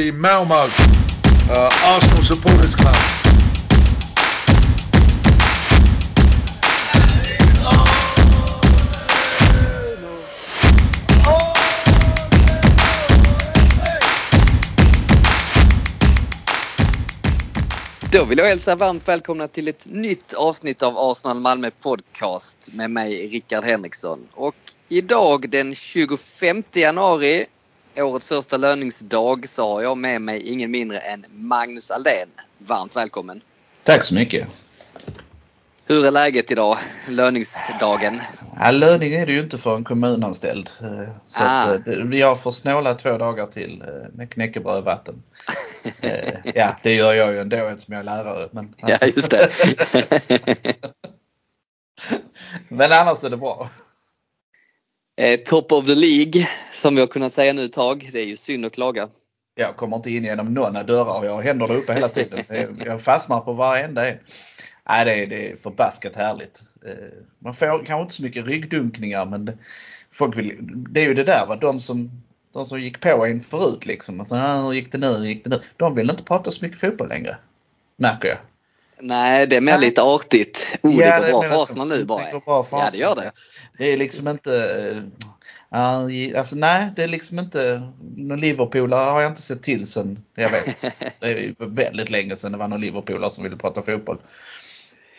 the Malmo uh, Arsenal Supporters Club. Då vill jag hälsa varmt välkomna till ett nytt avsnitt av Arsenal Malmö Podcast med mig Rickard Henriksson. Och idag den 25 januari, årets första löningsdag, så har jag med mig ingen mindre än Magnus Aldén. Varmt välkommen! Tack så mycket! Hur är läget idag, löningsdagen? Ja, löning är det ju inte för en kommunanställd. Eh, Så Ah. att, jag får snåla två dagar till eh, med knäckebröd och vatten. Eh, Ja, det gör jag ju ändå eftersom jag är lärare. Men, Ja, just det. men annars är det bra. Eh, Top of the League, som vi har kunnat säga nu ett tag. Det är ju synd att klaga. Jag kommer inte in genom några dörrar och jag har händerna uppe hela tiden. Jag- fastnar på varenda en. Nej, det är, det är förbaskat härligt. Eh, Man får kanske inte så mycket ryggdunkningar men det, folk vill, det är ju det där va, de som, de som gick på en förut liksom. Alltså, ah, hur gick det nu, hur gick det nu? De vill inte prata så mycket fotboll längre. Märker jag. Nej, det är mer Nej. lite artigt. Oh, det Ja, går det bra menar för. Arsenal nu bara. Det går bra för Ja, det gör det. Det är liksom inte eh, Alltså nej, det är liksom inte någon Liverpoolare har jag inte sett till sen jag vet. Det är väldigt länge sedan det var någon Liverpoolare som ville prata fotboll.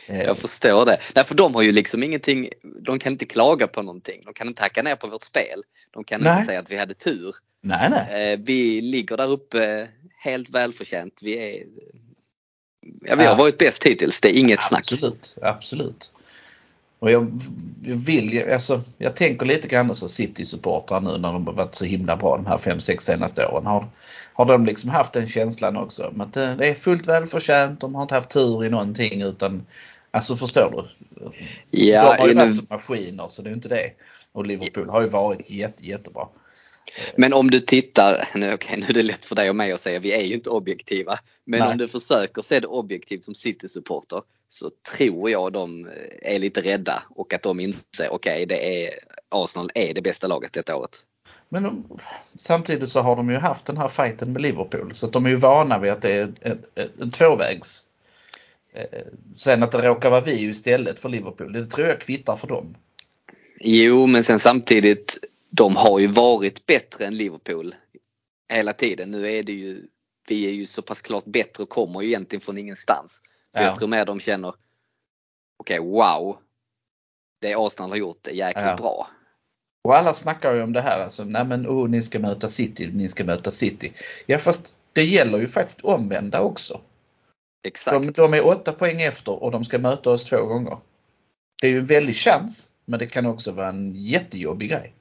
Eh, Jag förstår det. Nej, för de har ju liksom ingenting, de kan inte klaga på någonting. De kan inte hacka ner på vårt spel. De kan Nej. inte säga att vi hade tur. Nej, nej. Eh, Vi ligger där uppe helt välförtjänt. Vi, är, ja, vi har Ja. varit bäst hittills, det är inget snack. Absolut, absolut. Och jag, jag vill alltså, jag tänker lite grann så City-supportrar nu när de har varit så himla bra de här 5-6 senaste åren. Har, har de liksom haft den känslan också? om Att det, det är fullt välförtjänt, de har inte haft tur i någonting utan Alltså förstår du? Ja, de har ju nu- varit som maskiner så det är inte det. Och Liverpool har ju varit jätte, jättebra. Men om du tittar, nu, okej, nu är det lätt för dig och mig att säga, vi är ju inte objektiva. Men Nej. om du försöker se det objektivt som City-supporter så tror jag de är lite rädda och att de inser, okej, det är Arsenal är det bästa laget detta året. Men de, samtidigt så har de ju haft den här fighten med Liverpool så att de är ju vana vid att det är en, en, en tvåvägs. Eh, Sen att det råkar vara vi istället för Liverpool, det tror jag kvittar för dem. Jo, men sen samtidigt, de har ju varit bättre än Liverpool hela tiden. Nu är det ju, vi är ju så pass klart bättre och kommer ju egentligen från ingenstans. Så Ja. jag tror mer de känner, okej, wow. Det Arsenal har gjort är jäkligt Ja. bra. Och alla snackar ju om det här alltså, nej men oh, ni ska möta City, ni ska möta City. Ja fast det gäller ju faktiskt omvända också. Exakt. De, de är åtta poäng efter och de ska möta oss två gånger. Det är ju en väldig chans men det kan också vara en jättejobbig grej.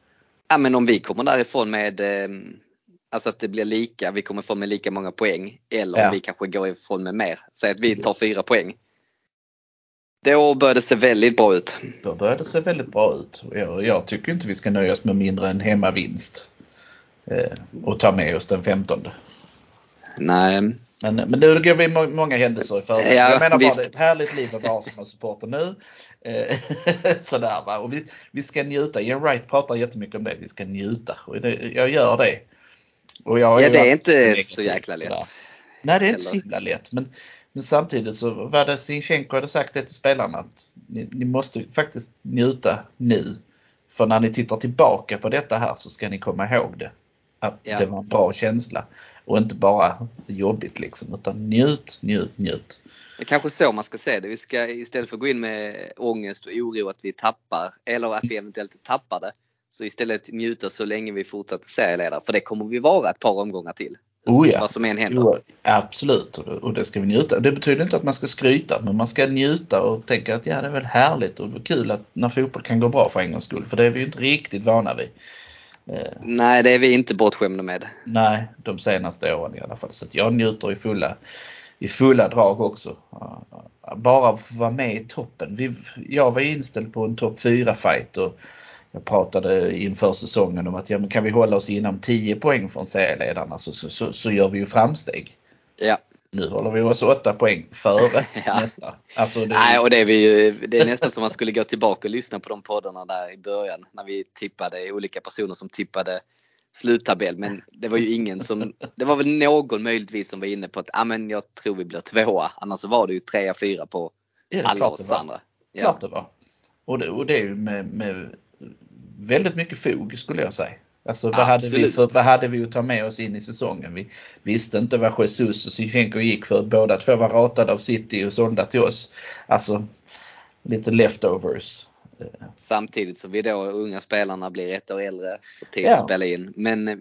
Ja, men om vi kommer därifrån med eh, Alltså att det blir lika, vi kommer få med lika många poäng. Eller Ja. om vi kanske går ifrån med mer. Säg att vi tar fyra poäng. Då börjar det se väldigt bra ut. Då börjar det se väldigt bra ut. Jag, jag tycker inte vi ska nöja oss med mindre än hemmavinst. Eh, och ta med oss den 15. Nej, Men, men nu går vi må- många händelser i förväg. Ja, jag menar bara visst. det är ett härligt liv att vara Arsenal-supporter nu. Eh, Sådär va. Och vi, vi ska njuta. Ian Wright pratar jättemycket om det. Vi ska njuta. Och det, jag gör det. Och jag ja, det är inte negativ, så jäkla lätt. sådär. Nej det är inte så Eller- himla lätt. Men, men samtidigt så var det Sinchenko hade sagt det till spelarna att ni, ni måste faktiskt njuta nu. För när ni tittar tillbaka på detta här så ska ni komma ihåg det. Att Ja. det var en bra känsla. Och inte bara jobbigt liksom. Utan njut, njut, njut. Det är kanske så man ska se det. Vi ska istället för att gå in med ångest och oro att vi tappar eller att vi eventuellt tappar det. Så istället njuta så länge vi fortsätter serieledare. För det kommer vi vara ett par omgångar till. Oh ja. Vad som än händer. Jo, absolut och det, och det ska vi njuta. Det betyder inte att man ska skryta men man ska njuta och tänka att ja det är väl härligt och kul att när fotboll kan gå bra för en gångs skull. För det är vi ju inte riktigt vana vid. Eh, Nej, det är vi inte bortskämda med. nej, de senaste åren i alla fall. Så jag njuter i fulla, i fulla drag också. Bara få vara med i toppen. Vi, jag var inställd på en topp 4 fight och jag pratade inför säsongen om att ja, men kan vi hålla oss inom 10 poäng från serieledarna så, så, så, så gör vi ju framsteg. Ja. Nu håller vi oss 8 poäng före Ja. nästa. Alltså det, Nej, och det är, vi ju, det är nästan som man skulle gå tillbaka och lyssna på de poddarna där i början när vi tippade olika personer som tippade sluttabell. Men det var ju ingen som, det var väl någon möjligtvis som var inne på att ah, men jag tror vi blir tvåa. Annars var det ju trea, fyra på Ja, alla oss andra. Ja. Klart det var. Och det, och det är ju med, med väldigt mycket fog skulle jag säga. Alltså vad hade, vi för, vad hade vi att ta med oss in i säsongen? Vi visste inte vad Jesus och Zinchenko gick för. Båda två var ratade av City och sålda till oss. Alltså lite leftovers. Samtidigt som vi då unga spelarna blir ett år äldre, får tid Ja. att spela in. Men eh,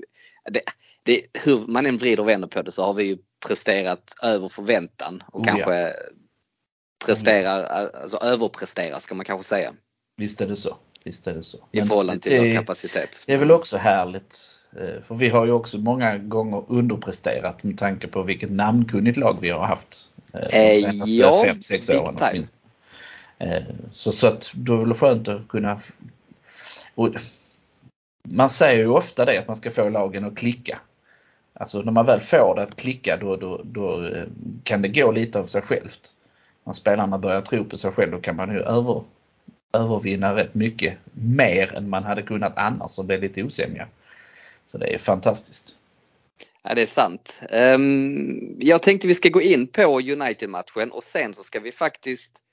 det, det, hur man än vrider och vänder på det så har vi ju presterat över förväntan och Oh ja. kanske presterar, alltså överpresterar ska man kanske säga. Visst är det så. Visst är det så. I Men förhållande till det, vår kapacitet. Det är väl också härligt. eh, För vi har ju också många gånger underpresterat med tanke på vilket namnkunnigt lag vi har haft. eh, De Eh, senaste ja, 5-6 big åren time. åtminstone. Eh, så, så att då är det väl skönt att kunna... Och man säger ju ofta det att man ska få lagen att klicka. Alltså när man väl får det att klicka då, då, då eh, kan det gå lite av sig självt. När spelarna börjar tro på sig själv då kan man ju över, övervinna rätt mycket mer än man hade kunnat annars om det är lite osämja. Så det är fantastiskt. Ja, det är sant. Ehm, jag tänkte vi ska gå in på United-matchen och sen så ska vi faktiskt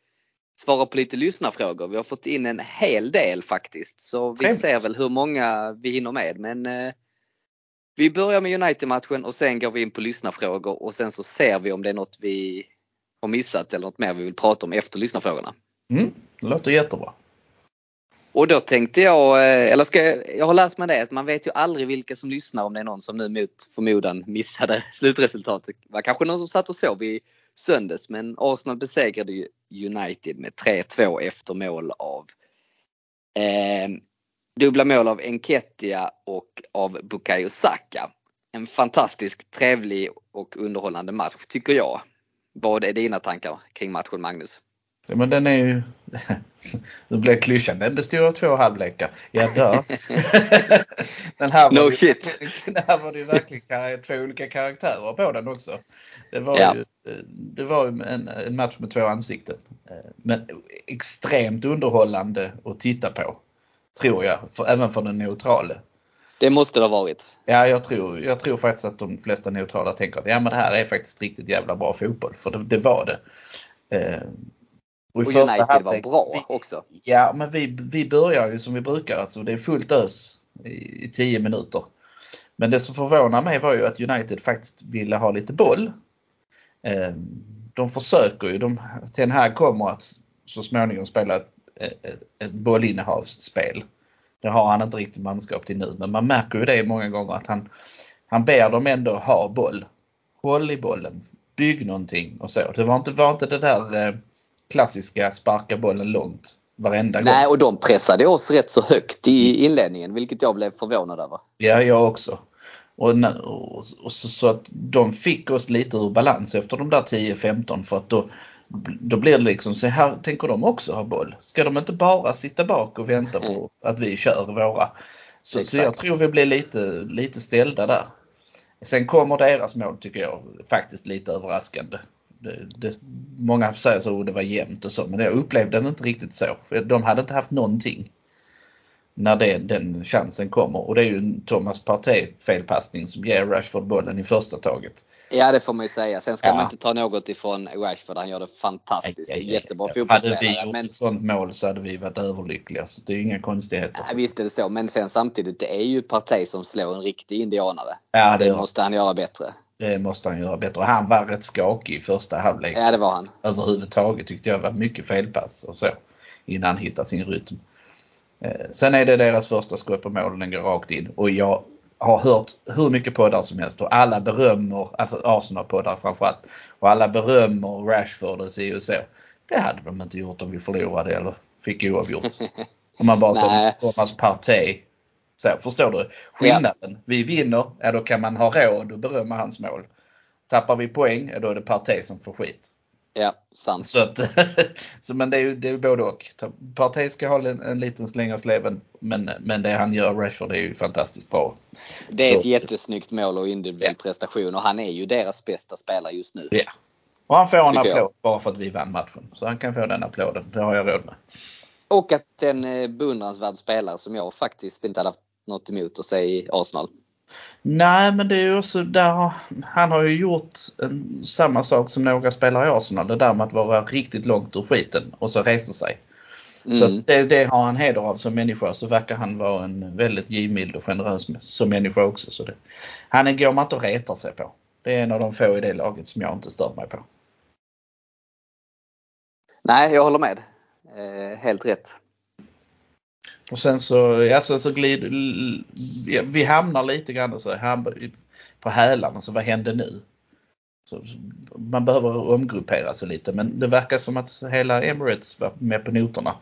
svara på lite lyssnarfrågor. Vi har fått in en hel del faktiskt. Så vi Trevligt. ser väl hur många vi hinner med. Men eh, vi börjar med United-matchen och sen går vi in på lyssnarfrågor och sen så ser vi om det är något vi har missat eller något mer vi vill prata om efter lyssnarfrågorna. Mm, det låter jättebra. Och då tänkte jag, eh, eller ska jag, jag har lärt mig det att man vet ju aldrig vilka som lyssnar om det är någon som nu mot förmodan missade slutresultatet. Det var kanske någon som satt och sov i söndags men Arsenal besegrade ju United med 3-2 efter mål av eh, dubbla mål av Enketia och av Bukayo Saka. En fantastisk, trevlig och underhållande match tycker jag. Vad är dina tankar kring matchen Magnus? Ja, men den är ju... Nu blev klyschan. Den bestod av två halvlekar. Ja, dör. den här No ju, shit. Den här var det ju verkligen två olika karaktärer på den också. Det var Ja. ju, det var en, en match med två ansikten. Eh, Men extremt underhållande att titta på. Tror jag. För, även för den neutrale. Det måste det ha varit. Ja, jag tror, jag tror faktiskt att de flesta neutrala tänker att ja, men det här är faktiskt riktigt jävla bra fotboll. För det, det var det. Och första United var halvlek- bra vi- också. Ja, men vi, vi börjar ju som vi brukar. Alltså, det är fullt ös i, i 10 minuter. Men det som förvånar mig var ju att United faktiskt ville ha lite boll. Eh, De försöker ju. De, Ten Hag kommer att så småningom spela ett, ett, ett bollinnehavsspel. Det har han inte riktigt manskap till nu men man märker ju det många gånger att han, han ber dem ändå ha boll. Håll i bollen. Bygg någonting och så. Det var inte, var inte det där eh, klassiska sparka bollen långt varenda gång. Nej, och de pressade oss rätt så högt i inledningen, vilket jag blev förvånad över. Ja, jag också. Och, och, och så, så att de fick oss lite ur balans efter de där 10-15 för att då, då blir det liksom så här tänker de också ha boll. Ska de inte bara sitta bak och vänta på att vi kör våra? Så, så jag tror vi blir lite, lite ställda där. Sen kommer deras mål tycker jag faktiskt lite överraskande. Det, det, många säger så att det var jämnt och så men jag upplevde det inte riktigt så. För de hade inte haft någonting när det, den chansen kommer. Och det är ju en Thomas Partey felpassning som ger Rashford bollen i första taget. Ja, det får man ju säga. Sen ska Ja. man inte ta något ifrån Rashford. Han gör det fantastiskt. Aj, aj, aj. Jättebra Hade vi fotbollsspelare. gjort Men ett sånt mål så hade vi varit överlyckliga. Så det är inga konstigheter. ja, visst är det så. Men sen samtidigt, det är ju Partey som slår en riktig indianare. Ja, det, Det måste han göra bättre. Det måste han göra bättre. Han var rätt skakig i första halvlek. Ja, det var han. Överhuvudtaget tyckte jag var mycket felpass och så. Innan han hittade sin rytm. Eh, Sen är det deras första skott på mål den går rakt in. Och jag har hört hur mycket poddar som helst och alla berömmer, alltså Arsenal-poddar framförallt. Och alla berömmer Rashford och si och så. Det hade de inte gjort om vi förlorade eller fick oavgjort. Om man bara sa Thomas Partey. Så, förstår du skillnaden? Vi vinner, ja då kan man ha råd att berömma hans mål. Tappar vi poäng, ja då är det Partey som får skit. Ja, sant. Så att, så, men det är ju det är både och. Partey ska ha en, en liten släng av sleven men, men det han gör, Rashford, är ju fantastiskt bra. Det är Så- ett jättesnyggt mål och individuell prestation och han är ju deras bästa spelare just nu. Ja. Och han får en Tycker jag. applåd bara för att vi vann matchen. Så han kan få den applåden. Det har jag råd med. Och att en eh, beundransvärd spelare som jag faktiskt inte hade haft något emot att se i Arsenal. Nej, men det är ju också där han har ju gjort en, samma sak som några spelare i Arsenal. Det där med att vara riktigt långt ur skiten och så resa sig. Mm. Så det, det, har han heder av som människa. Så verkar han vara en väldigt givmild och generös som människa också. Så det, han går man inte och retar sig på. Det är en av de få i det laget som jag inte stör mig på. Nej, jag håller med. Eh, helt rätt. Och sen så, ja, sen så glider, vi hamnar lite grann så här på hälarna, så vad händer nu? Så, man behöver omgruppera sig lite men det verkar som att hela Emirates var med på noterna.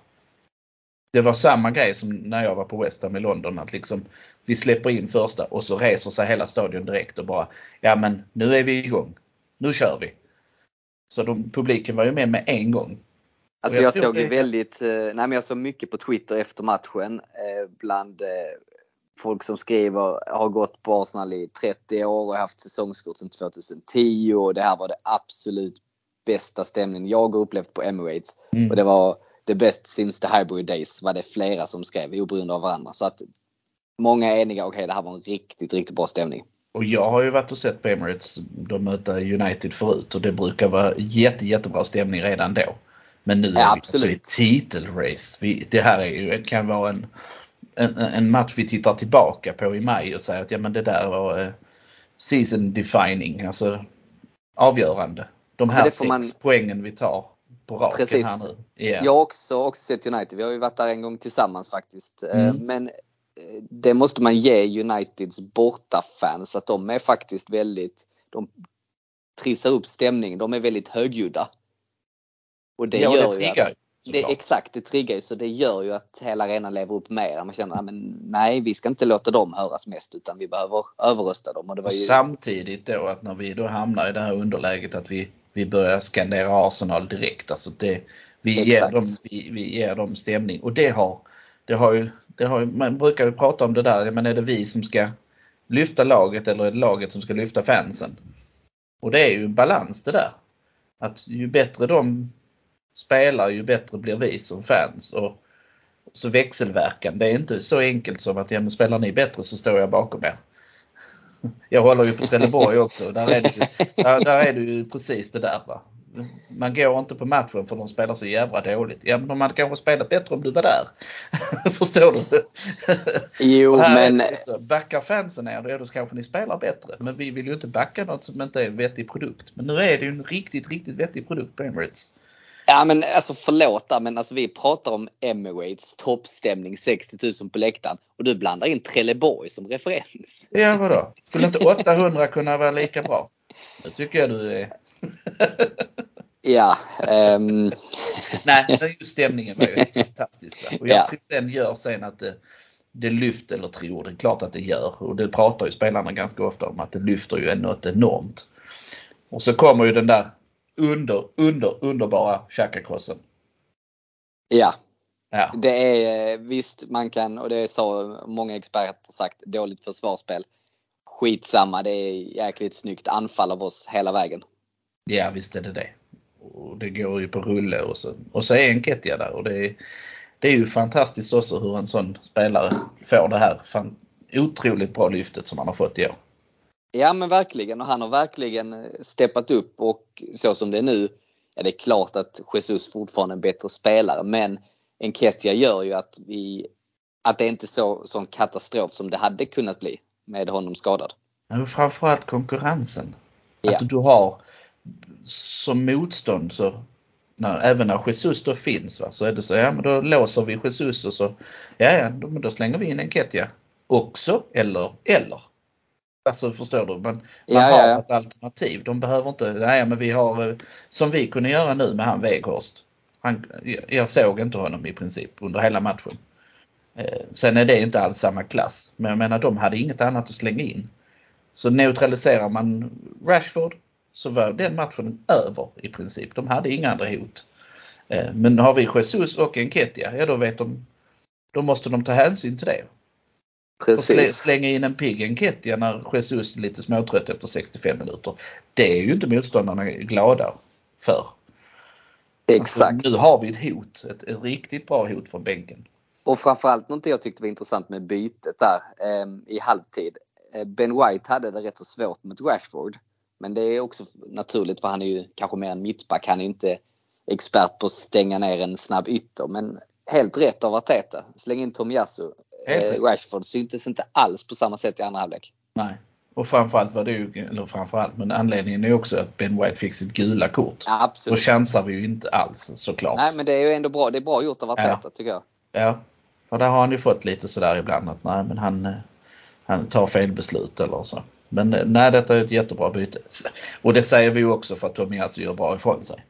Det var samma grej som när jag var på West Ham i London att liksom vi släpper in första och så reser sig hela stadion direkt och bara ja men nu är vi igång. Nu kör vi. Så de, publiken var ju med med en gång. Alltså jag, jag såg ju väldigt, eh, nej men jag såg mycket på Twitter efter matchen eh, bland eh, folk som skriver har gått på Arsenal i 30 år och haft säsongskort sedan 2010 och det här var det absolut bästa stämningen jag upplevt på Emirates. Mm. Och det var the best since the Highbury days var det flera som skrev oberoende av varandra. Så att många är eniga, okej okay, det här var en riktigt, riktigt bra stämning. Och jag har ju varit och sett på Emirates, de möter United förut och det brukar vara jätte, jättebra stämning redan då. Men nu är ja, vi alltså i titelrace. Vi, det här är ju, kan vara en, en, en, match vi tittar tillbaka på i maj och säger att ja men det där var eh, season defining, alltså avgörande. De här sex man... poängen vi tar på raken Precis. här nu. Yeah. Jag har också, också sett United. Vi har ju varit där en gång tillsammans faktiskt. Eh, mm. Men eh, det måste man ge Uniteds bortafans att de är faktiskt väldigt, de trissar upp stämningen. De är väldigt högljudda. Och det ja, gör det triggar ju. Det, exakt, det triggar ju så det gör ju att hela arenan lever upp mer. Man känner att nej, vi ska inte låta dem höras mest utan vi behöver överrösta dem. Och det var ju... Samtidigt då att när vi då hamnar i det här underläget att vi, vi börjar skandera Arsenal direkt. Alltså det, vi, ger dem, vi, vi ger dem stämning och det har, det har ju, det har man brukar ju prata om det där, men är det vi som ska lyfta laget eller är det laget som ska lyfta fansen? Och det är ju en balans det där. Att ju bättre de spelar ju bättre blir vi som fans. Och så växelverkan. Det är inte så enkelt som att ja, men spelar ni bättre så står jag bakom er. Jag håller ju på Trelleborg också. Där är, det ju, där, där är det ju precis det där. Va? Man går inte på matchen för de spelar så jävla dåligt. Ja men de hade kanske spelat bättre om du var där. Förstår du? Jo men... Backar fansen er då kanske ni spelar bättre. Men vi vill ju inte backa något som inte är en vettig produkt. Men nu är det ju en riktigt, riktigt vettig produkt på Emirates. Ja men alltså förlåt men alltså vi pratar om Emirates toppstämning 60 000 på läktaren och du blandar in Trelleborg som referens. Ja vadå? Skulle inte 800 kunna vara lika bra? Det tycker jag du är. ja. Um... Nej, just stämningen var ju fantastisk. Och jag ja. tror den gör sen att det, det lyfter, eller tror det är klart att det gör. Och det pratar ju spelarna ganska ofta om att det lyfter ju något enormt. Och så kommer ju den där under, under, underbara Chakakrossen. Ja. ja. Det är visst man kan, och det sa många experter sagt, dåligt försvarsspel. Skitsamma, det är jäkligt snyggt anfall av oss hela vägen. Ja visst är det det. Och det går ju på rulle och så, och så är Enketia där och det är, det är ju fantastiskt också hur en sån spelare får det här otroligt bra lyftet som han har fått i år. Ja men verkligen och han har verkligen eh, steppat upp och så som det är nu, ja det är klart att Jesus fortfarande är en bättre spelare men Enketia gör ju att vi att det inte är så sån katastrof som det hade kunnat bli med honom skadad. Men framförallt konkurrensen. Ja. Att du har som motstånd så när, även när Jesus då finns va, så är det så, ja men då låser vi Jesus och så, ja ja, då, då slänger vi in Enketia också eller eller. Alltså förstår du? Man, man ja, har ja, ja. ett alternativ. De behöver inte, nej men vi har, eh, som vi kunde göra nu med han Weghorst. Han, jag såg inte honom i princip under hela matchen. Eh, sen är det inte alls samma klass. Men jag menar de hade inget annat att slänga in. Så neutraliserar man Rashford så var den matchen över i princip. De hade inga andra hot. Eh, men har vi Jesus och Enketia, ja då vet de, då måste de ta hänsyn till det. Precis. Slänga in en pigg Enketia när Jesus är lite småtrött efter 65 minuter. Det är ju inte motståndarna glada för. Exakt. Alltså, nu har vi ett hot, ett, ett, riktigt bra hot från bänken. Och framförallt något jag tyckte var intressant med bytet där eh, i halvtid. Eh, Ben White hade det rätt så svårt mot Rashford. Men det är också naturligt för han är ju kanske mer en mittback. Han är inte expert på att stänga ner en snabb ytter. Men helt rätt av Arteta. Släng in Tomiyasu. Eh, Rashford syntes inte alls på samma sätt i andra halvlek. Nej. Och framförallt var det ju, eller framförallt, men anledningen är också att Ben White fick sitt gula kort. Ja, absolut. Då chansar vi ju inte alls såklart. Nej men det är ju ändå bra. Det är bra gjort av Arteta ja. tycker jag. Ja. För där har han ju fått lite sådär ibland att nej men han, eh, han tar fel beslut eller så. Men eh, nej detta är ett jättebra byte. Och det säger vi ju också för att Tomiyasu gör bra ifrån sig.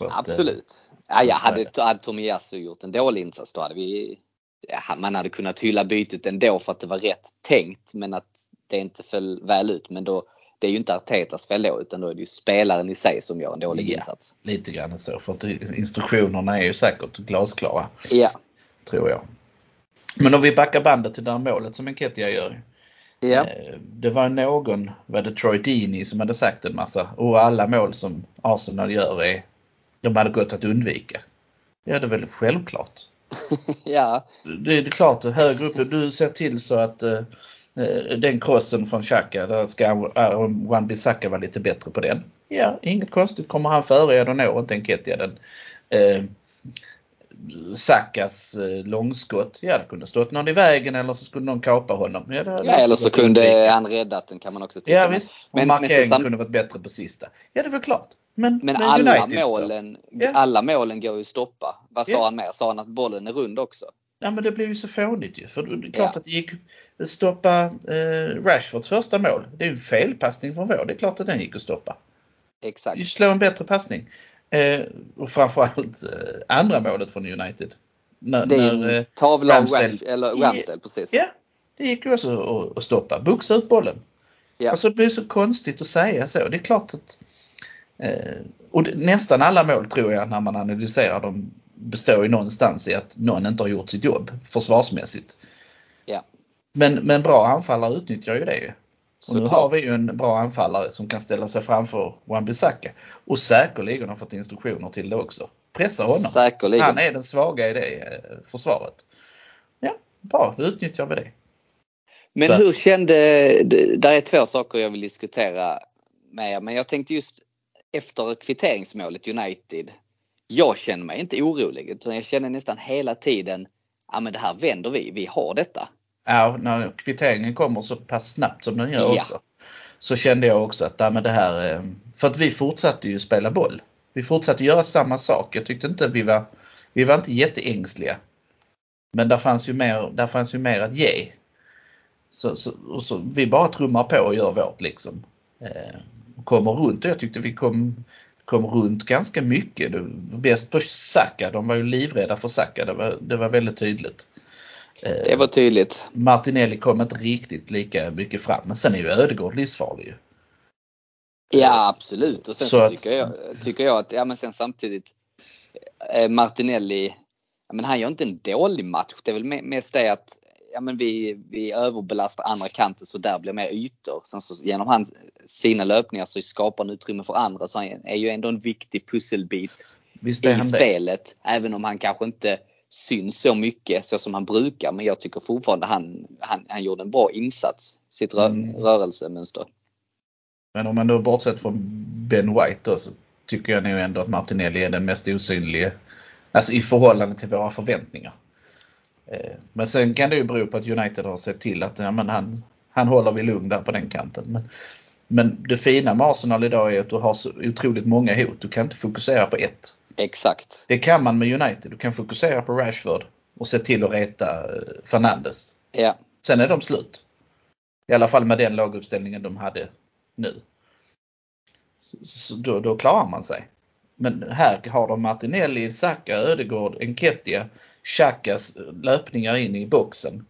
Att, Absolut. Ja, ja, hade, hade Tomiyasu gjort en dålig insats då hade vi man hade kunnat hylla bytet ändå för att det var rätt tänkt men att det inte föll väl ut. Men då, det är ju inte Artetas fel då utan då är det ju spelaren i sig som gör en dålig ja, insats. Lite grann så för att instruktionerna är ju säkert glasklara. Ja. Tror jag. Men om vi backar bandet till det här målet som Enketia gör. Ja. Eh, det var någon, var det Troy Deeney som hade sagt en massa och alla mål som Arsenal gör är de hade gått att undvika. Ja det är väl självklart. ja. Det är klart, högre upp, du ser till så att uh, den crossen från Xhaka, där ska Wan-Bissaka vara lite bättre på den. Ja, inget konstigt. Kommer han före, ja då når inte Enketia den. Uh, Sakas långskott, ja det kunde stått någon i vägen eller så skulle någon kapa honom. Ja, det, ja eller så kunde han räddat den kan man också tycka. Ja visst, men, markeringen men kunde varit bättre på sista. Ja det är väl klart. Men, men alla, målen, ja. alla målen går ju att stoppa. Vad sa ja. han mer? Sa han att bollen är rund också? Ja men det blev ju så fånigt ju. För det är klart ja. att det gick att stoppa eh, Rashfords första mål. Det är ju en felpassning från vår. Det är klart att den gick att stoppa. Exakt. Slå en bättre passning. Eh, och framförallt eh, andra målet från United. När, det är en eh, tavla av Ramsdale, precis. Ja, det gick ju också att, att stoppa. Boxa ut bollen. Ja. Alltså det blir så konstigt att säga så. Det är klart att och nästan alla mål tror jag när man analyserar dem består ju någonstans i att någon inte har gjort sitt jobb försvarsmässigt. Ja. Men, men bra anfallare utnyttjar ju det ju. Och nu har vi ju en bra anfallare som kan ställa sig framför Wan-Bissaka och säkerligen har fått instruktioner till det också. Pressa honom. Säkerligen. Han är den svaga i det eh, försvaret. Ja, bra, då utnyttjar vi det. Men Så. hur kände, där är två saker jag vill diskutera med er, men jag tänkte just efter kvitteringsmålet United. Jag känner mig inte orolig utan jag känner nästan hela tiden ja men det här vänder vi, vi har detta. Ja, när kvitteringen kommer så pass snabbt som den gör ja. också. Så kände jag också att ja, men det här, eh, för att vi fortsatte ju spela boll. Vi fortsatte göra samma sak. Jag tyckte inte vi var, vi var inte jätteängsliga. Men där fanns ju mer, där fanns ju mer att ge. Så, så, så, vi bara trummar på och gör vårt liksom. Eh, kommer runt. Jag tyckte vi kom, kom runt ganska mycket. Bäst på Saka. De var ju livrädda för Saka. Det var, det var väldigt tydligt. Det var tydligt. Martinelli kom inte riktigt lika mycket fram. Men sen är ju Ödegård livsfarlig ju. Ja absolut och sen så, så tycker, jag, tycker jag att, ja men sen samtidigt eh, Martinelli, ja, men han gör inte en dålig match. Det är väl mest det att ja, men vi, vi överbelastar andra kanten så där blir mer ytor. Sen så genom hans, sina löpningar så skapar han utrymme för andra så han är ju ändå en viktig pusselbit i spelet. Det. Även om han kanske inte syns så mycket så som han brukar. Men jag tycker fortfarande han, han, han gjorde en bra insats. Sitt rö mm. rörelsemönster. Men om man då bortsett från Ben White då, så tycker jag nog ändå att Martinelli är den mest osynlige. Alltså i förhållande till våra förväntningar. Eh, men sen kan det ju bero på att United har sett till att ja, men han, han håller vid lugn där på den kanten. Men, men det fina med Arsenal idag är att du har så otroligt många hot. Du kan inte fokusera på ett. Exakt. Det kan man med United. Du kan fokusera på Rashford och se till att reta eh, Fernandes. Ja. Sen är de slut. I alla fall med den laguppställningen de hade nu. Så, så då, då, klarar man sig. Men här har de Martinelli, Saka, Ödegård, Enketia, Chakas löpningar in i boxen.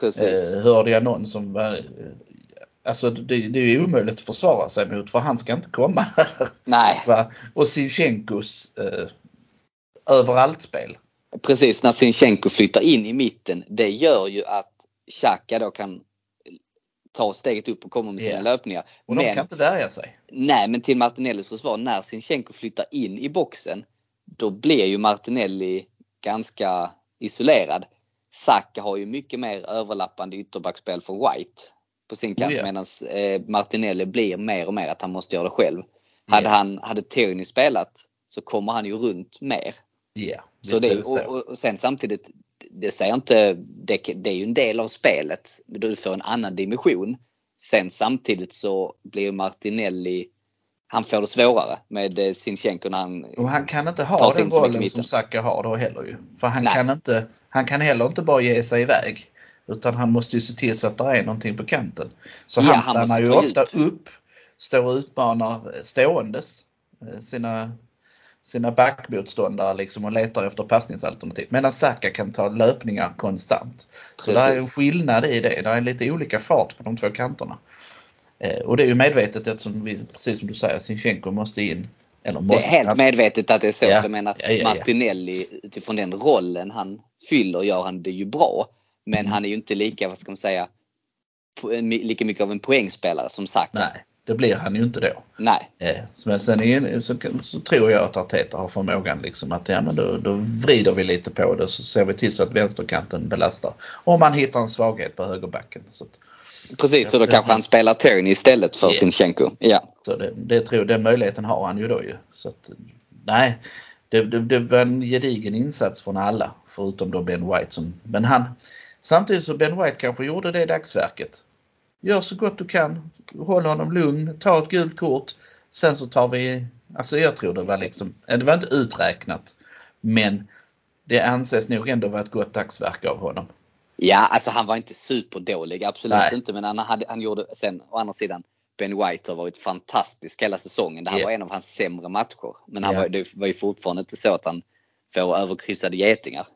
Precis. Eh, hörde jag någon som var eh, Alltså det, det är omöjligt att försvara sig mot för han ska inte komma här. Nej. Va? Och Sinchenkos eh, överallt-spel. Precis, när Sinchenko flyttar in i mitten. Det gör ju att Xhaka då kan ta steget upp och komma med sina yeah. löpningar. Och men, de kan inte värja sig. Nej, men till Martinellis försvar, när Sinchenko flyttar in i boxen, då blir ju Martinelli ganska isolerad. Saka har ju mycket mer överlappande ytterbackspel för White. på sin kant Oh ja. medan eh, Martinelli blir mer och mer att han måste göra det själv. Hade, Ja. han, hade Tierney spelat så kommer han ju runt mer. Ja, Så det, och, och sen samtidigt, det säger inte, det, det är ju en del av spelet. Du får en annan dimension. Sen samtidigt så blir Martinelli, han får det svårare med eh, Sinchenko när han Och han kan inte ha den rollen som Saka har då heller ju. För han Nej. kan, inte, han kan heller inte bara ge sig iväg. Utan han måste ju se till så att det är någonting på kanten. Så Ja, han han stannar måste ju ta ofta upp, står och utmanar ståendes eh, sina, sina backmotståndare liksom och letar efter passningsalternativ. Medan Saka kan ta löpningar konstant. Så det är en Precis. skillnad i det. Det är lite olika fart på de två kanterna. Eh, Och det är ju medvetet eftersom vi, precis som du säger, Sinchenko måste in. Eller Det måste, är helt medvetet att det är så. Ja. Jag menar, Ja, ja. Martinelli utifrån den rollen han fyller gör han det ju bra. Men Mm. han är ju inte lika, vad ska man säga, lika mycket av en poängspelare som Saka. Nej, det blir han ju inte då. Nej. Eh, Men sen är, så, så tror jag att Arteta har förmågan liksom att ja, men då, då vrider vi lite på det så ser vi till så att vänsterkanten belastar. Om man hittar en svaghet på högerbacken. Så, att, Precis, så då kanske han spelar Tierney istället för Ja. Sinchenko. Ja. så det, det tror, den möjligheten har han ju då ju. Så att, nej, det, det, det var en gedigen insats från alla förutom då Ben White. Som, men han, samtidigt så Ben White kanske gjorde det dagsverket. Gör så gott du kan, håll honom lugn, ta ett gult kort. Sen så tar vi, alltså jag tror det var liksom, det var inte uträknat. Men det anses nog ändå vara ett gott dagsverke av honom. Ja, alltså han var inte superdålig, absolut Nej. inte. Men han, hade, han gjorde, sen å andra sidan, Ben White har varit fantastisk hela säsongen. Det här Ja. var en av hans sämre matcher. Men han Ja. var, det var ju fortfarande inte så att han får överkryssade getingar.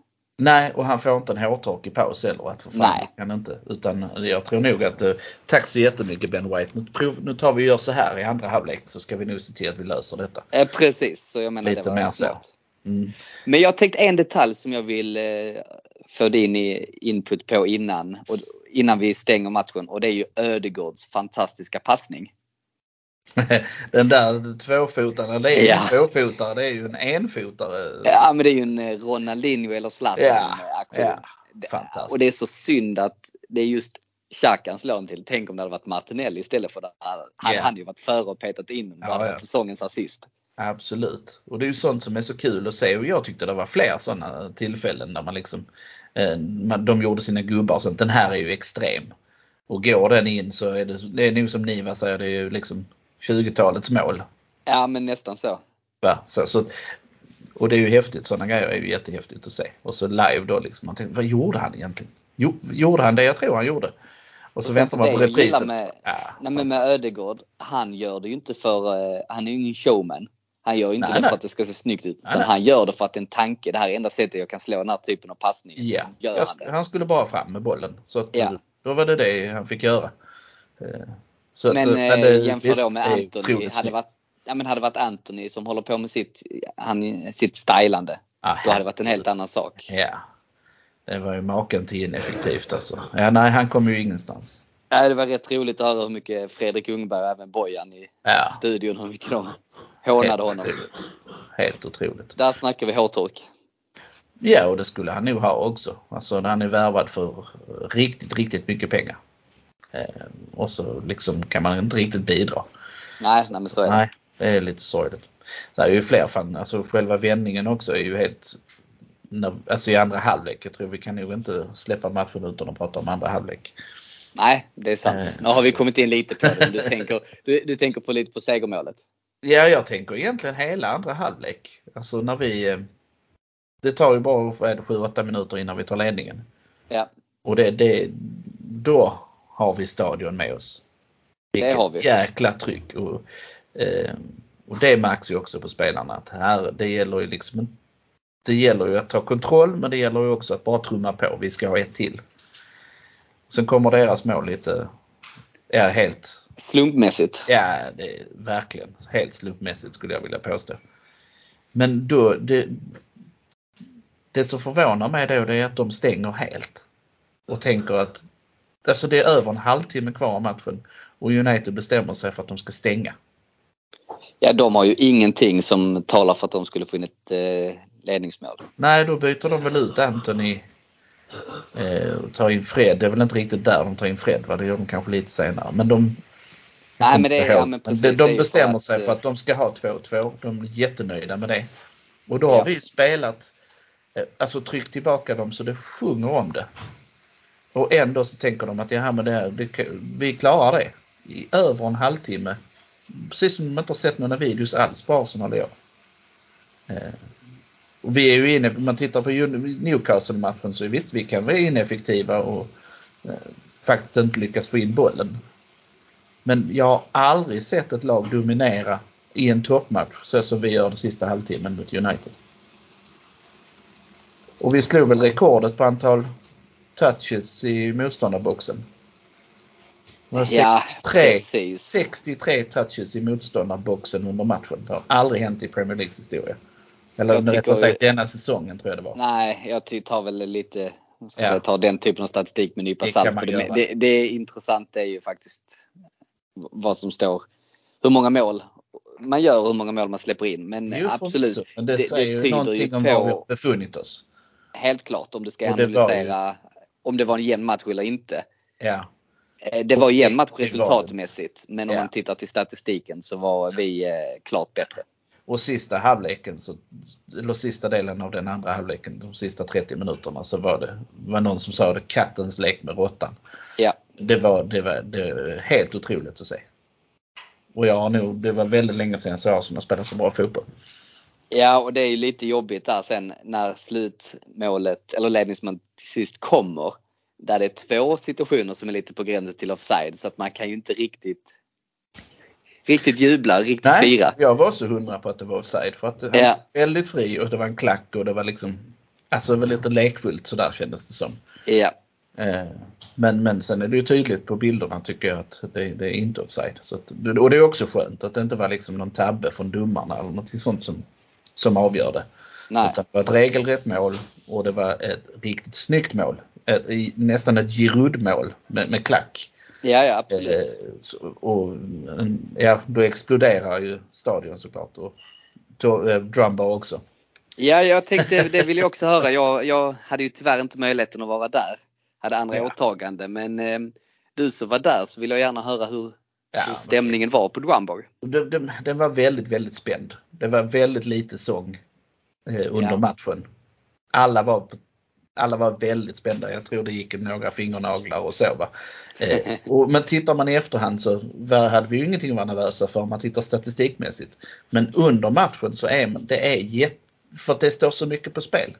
Nej, och han får inte en hårtork i paus heller. Att för fan, Nej. Han inte. Utan jag tror nog att eh, tack så jättemycket Ben White. Nu, prov, nu tar vi och gör så här i andra halvlek så ska vi nog se till att vi löser detta. Eh, precis, så jag menar Lite det var mer så. smart. Mm. Men jag tänkte en detalj som jag vill eh, få din i- input på innan, och, innan vi stänger matchen och det är ju Ödegårds fantastiska passning. Den där tvåfotaren, det är ju Ja. en tvåfotare, det är ju en enfotare. Ja men det är ju en eh, Ronaldinho eller Zlatan Ja, eh, ja. Fantastiskt. Och det är så synd att det är just Xhaka slår den till. Tänk om det hade varit Martinelli istället för det hade Ja. han ju varit före och petat in den. Ja, hade ja. säsongens assist. Absolut. Och det är ju sånt som är så kul att se och jag tyckte det var fler sådana tillfällen där man liksom eh, de gjorde sina gubbar och sånt. Den här är ju extrem. Och går den in så är det, det är nog som Niva säger, det är ju liksom 20-talets mål. Ja men nästan så. Va? Så, så, och det är ju häftigt, sådana grejer är ju jättehäftigt att se. Och så live då liksom, man tänkte, vad gjorde han egentligen? Jo, gjorde han det jag tror han gjorde? Och så Och väntar man på reprisen. Med, Ja, nej, men med Ödegård, han gör det ju inte för, eh, han är ju ingen showman. Han gör inte Nej, det nej. för att det ska se snyggt ut. Utan nej. han gör det för att det är en tanke. Det här är enda sättet jag kan slå den här typen av passning. Ja, jag, han han skulle bara fram med bollen. Så att, Ja. då var det det han fick göra. Eh, Så att, Men, eh, eh, det- jämför visst, då med Anthony. Hade varit, ja, men hade varit Anthony som håller på med sitt, han, sitt stylande. Ah, Då hade det varit en helt annan sak. Ja. Det var ju maken till ineffektivt alltså. Ja, nej, han kom ju ingenstans. Ja, det var rätt roligt att höra hur mycket Fredrik Ljungberg och även Bojan i Ja, studion, hur mycket de helt hånade honom. otroligt. Helt otroligt. Där snackar vi hårtork. Ja, och det skulle han nog ha också. Alltså han är värvad för riktigt, riktigt mycket pengar. Eh, och så liksom kan man inte riktigt bidra. Nej, nej men så är det. Nej, det är lite sorgligt. Så här är ju fler fan, alltså själva vändningen också är ju helt Alltså i andra halvlek. Jag tror vi kan nog inte släppa matchen utan att prata om andra halvlek. Nej, det är sant. Eh, Nu har vi kommit in lite på det. Du tänker, du, du tänker på lite på segermålet. Ja, jag tänker egentligen hela andra halvlek. Alltså när vi... eh, Det tar ju bara 7-8 minuter innan vi tar ledningen. Ja, Och det, det, då har vi stadion med oss. Vilket har vi. jäkla tryck. Och, eh, och det märks ju också på spelarna att här, det gäller ju liksom det gäller ju att ta kontroll men det gäller ju också att bara trumma på. Vi ska ha ett till. Sen kommer deras mål lite, ja helt, slumpmässigt. ja det är verkligen helt slumpmässigt skulle jag vilja påstå. Men då, det, det som förvånar mig då det är att de stänger helt. Och tänker att Alltså det är över en halvtimme kvar av matchen och United bestämmer sig för att de ska stänga. Ja, de har ju ingenting som talar för att de skulle få in ett eh, ledningsmål. Nej, då byter de väl ut Anthony Eh, och tar in Fred, det är väl inte riktigt där de tar in Fred va? Det gör de kanske lite senare. Men de, Nej, men det, ja, men precis, de, de bestämmer sig för eh, att de ska ha 2-2. De är jättenöjda med det. Och då Ja. har vi spelat, eh, alltså tryckt tillbaka dem så det sjunger om det. Och ändå så tänker de att ja, men det, här, det, vi klarar det. I över en halvtimme. Precis som de inte har sett några videos alls på Arsenal i år. Eh, och vi är ju inne, om man tittar på Newcastle-matchen så visst vi kan vara ineffektiva och eh, faktiskt inte lyckas få in bollen. Men jag har aldrig sett ett lag dominera i en toppmatch så som vi gör den sista halvtimmen mot United. Och vi slog väl rekordet på antal touches i motståndarboxen. Det Ja, 63, precis. 63 touches i motståndarboxen under matchen. Det har aldrig hänt i Premier Leagues historia. Eller Jag rättare sagt denna säsongen tror jag det var. Nej, jag tar väl lite, ska Ja. säga, tar den typen av statistik med en nypa Det salt. För det, det, det är intressant det är ju faktiskt vad som står. Hur många mål man gör och hur många mål man släpper in. Men absolut. Men det, det- det säger ju tyder ju någonting om på- var vi befunnit oss. helt klart om du ska det analysera om det var en jämn match eller inte. Ja. Eh, Det var en jämn match resultatmässigt. Men om Ja. man tittar till statistiken så var vi eh, klart bättre. Och sista halvleken, så, eller sista delen av den andra halvleken, de sista 30 minuterna, så var det var någon som sa det kattens lek med råttan. Ja, Det var, det var, det var helt otroligt att se. Och jag har nog, det var väldigt länge sedan jag såg Arsenal spela så bra fotboll. Ja, och det är ju lite jobbigt där sen när slutmålet eller ledningsmålet till sist kommer. Där det är två situationer som är lite på gränsen till offside så att man kan ju inte riktigt riktigt jubla, riktigt Nej, fira. jag var så hundra på att det var offside för att han Ja. var väldigt fri och det var en klack och det var liksom Alltså det var lite lekfullt sådär kändes det som. Ja, Eh, Men, men sen är det ju tydligt på bilderna tycker jag att det, det är inte offside. Så att, och det är också skönt att det inte var liksom någon tabbe från domarna eller något sånt som, som avgör det. nej. Utan det var ett regelrätt mål och det var ett riktigt snyggt mål. Ett, nästan ett Giroud-mål med, med klack. Ja, ja absolut. Eh, och, en- ja, då exploderar ju stadion såklart. Och eh, Drumbar också. Ja, jag tänkte, det vill jag också höra. Jag, jag hade ju tyvärr inte möjligheten att vara där. Hade andra Ja. åtagande. Men eh, du som var där så vill jag gärna höra hur, Ja, stämningen var på Drumbar. Det, det, den var väldigt, väldigt spänd. Det var väldigt lite sång eh, under Ja. matchen. Alla var, alla var väldigt spända. Jag tror det gick några fingernaglar och så. Va? Eh, och, men tittar man i efterhand så var, hade vi ju ingenting att vara nervösa för om man tittar statistikmässigt. Men under matchen så är man- det är jätte, för att det står så mycket på spel.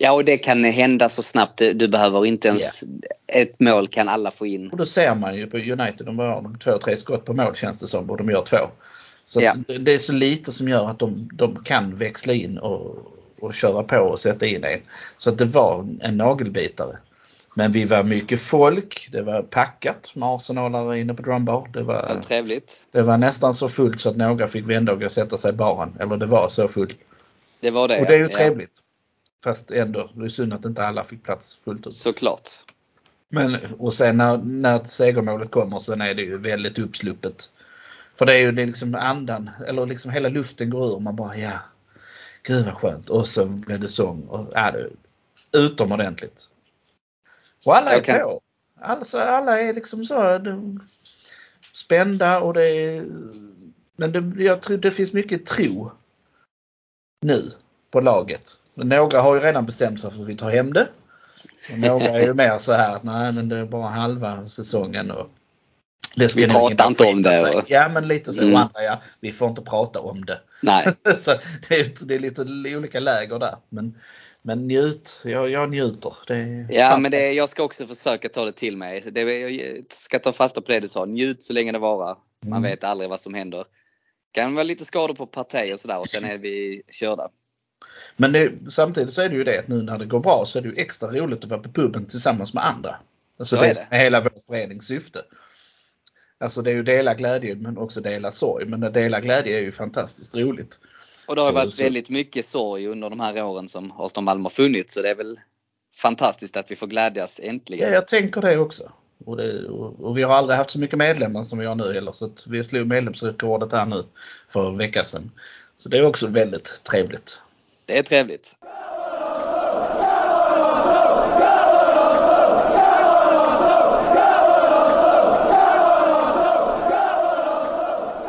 Ja, och det kan hända så snabbt. Du behöver inte ens ett mål kan alla få in. Och då ser man ju på United, de har två, tre skott på mål känns det som och de gör två. Så Ja. att det är så lite som gör att de, de kan växla in och, och köra på och sätta in en. Så att det var en nagelbitare. Men vi var mycket folk, det var packat med arsenalare inne på Drumbar. Det var, trevligt. det var nästan så fullt så att några fick vända och gå och sätta sig i baren. Eller det var så fullt. Det var det. Och det är ju ja. trevligt. Fast ändå, det är synd att inte alla fick plats fullt ut. Såklart. Men, och sen när, när segermålet kommer så är det ju väldigt uppsluppet. För det är ju det är liksom andan, eller liksom hela luften går ur. Man bara ja, gud vad skönt. Och så blev det sång. Och, ja, det utomordentligt. Och alla är kan- på. Alltså, alla är liksom så de, spända och det är... Men det, jag tror det finns mycket tro nu på laget. Några har ju redan bestämt sig för att vi tar hem det. Och några är ju mer så här att nej men det är bara halva säsongen och det ska Vi pratar inte om det, sig. Ja men lite så. Mm. Andra ja, vi får inte prata om det. Nej. så det, är, det är lite olika läger där. Men, men njut, jag, jag njuter. Ja, men det, jag ska också försöka ta det till mig. Det, jag ska ta fasta på det du sa. Njut så länge det varar. Man Mm. vet aldrig vad som händer. kan vara lite skador på parti och sådär och sen är vi körda. Men det, samtidigt så är det ju det att nu när det går bra så är det ju extra roligt att vara på puben tillsammans med andra. Alltså Så det är det. med hela vår förenings syfte. Alltså det är ju dela glädje men också dela sorg. Men att dela glädje är ju fantastiskt roligt. Och det har Så- varit så- väldigt mycket sorg under de här åren som Arsenal Malmö har funnits. Så det är väl fantastiskt att vi får glädjas Ja, äntligen. jag tänker det också. Och, det, och, och vi har aldrig haft så mycket medlemmar som vi har nu heller. Så att vi slog medlemsrekordet här nu för en vecka sedan. Så det är också väldigt trevligt. Det är trevligt.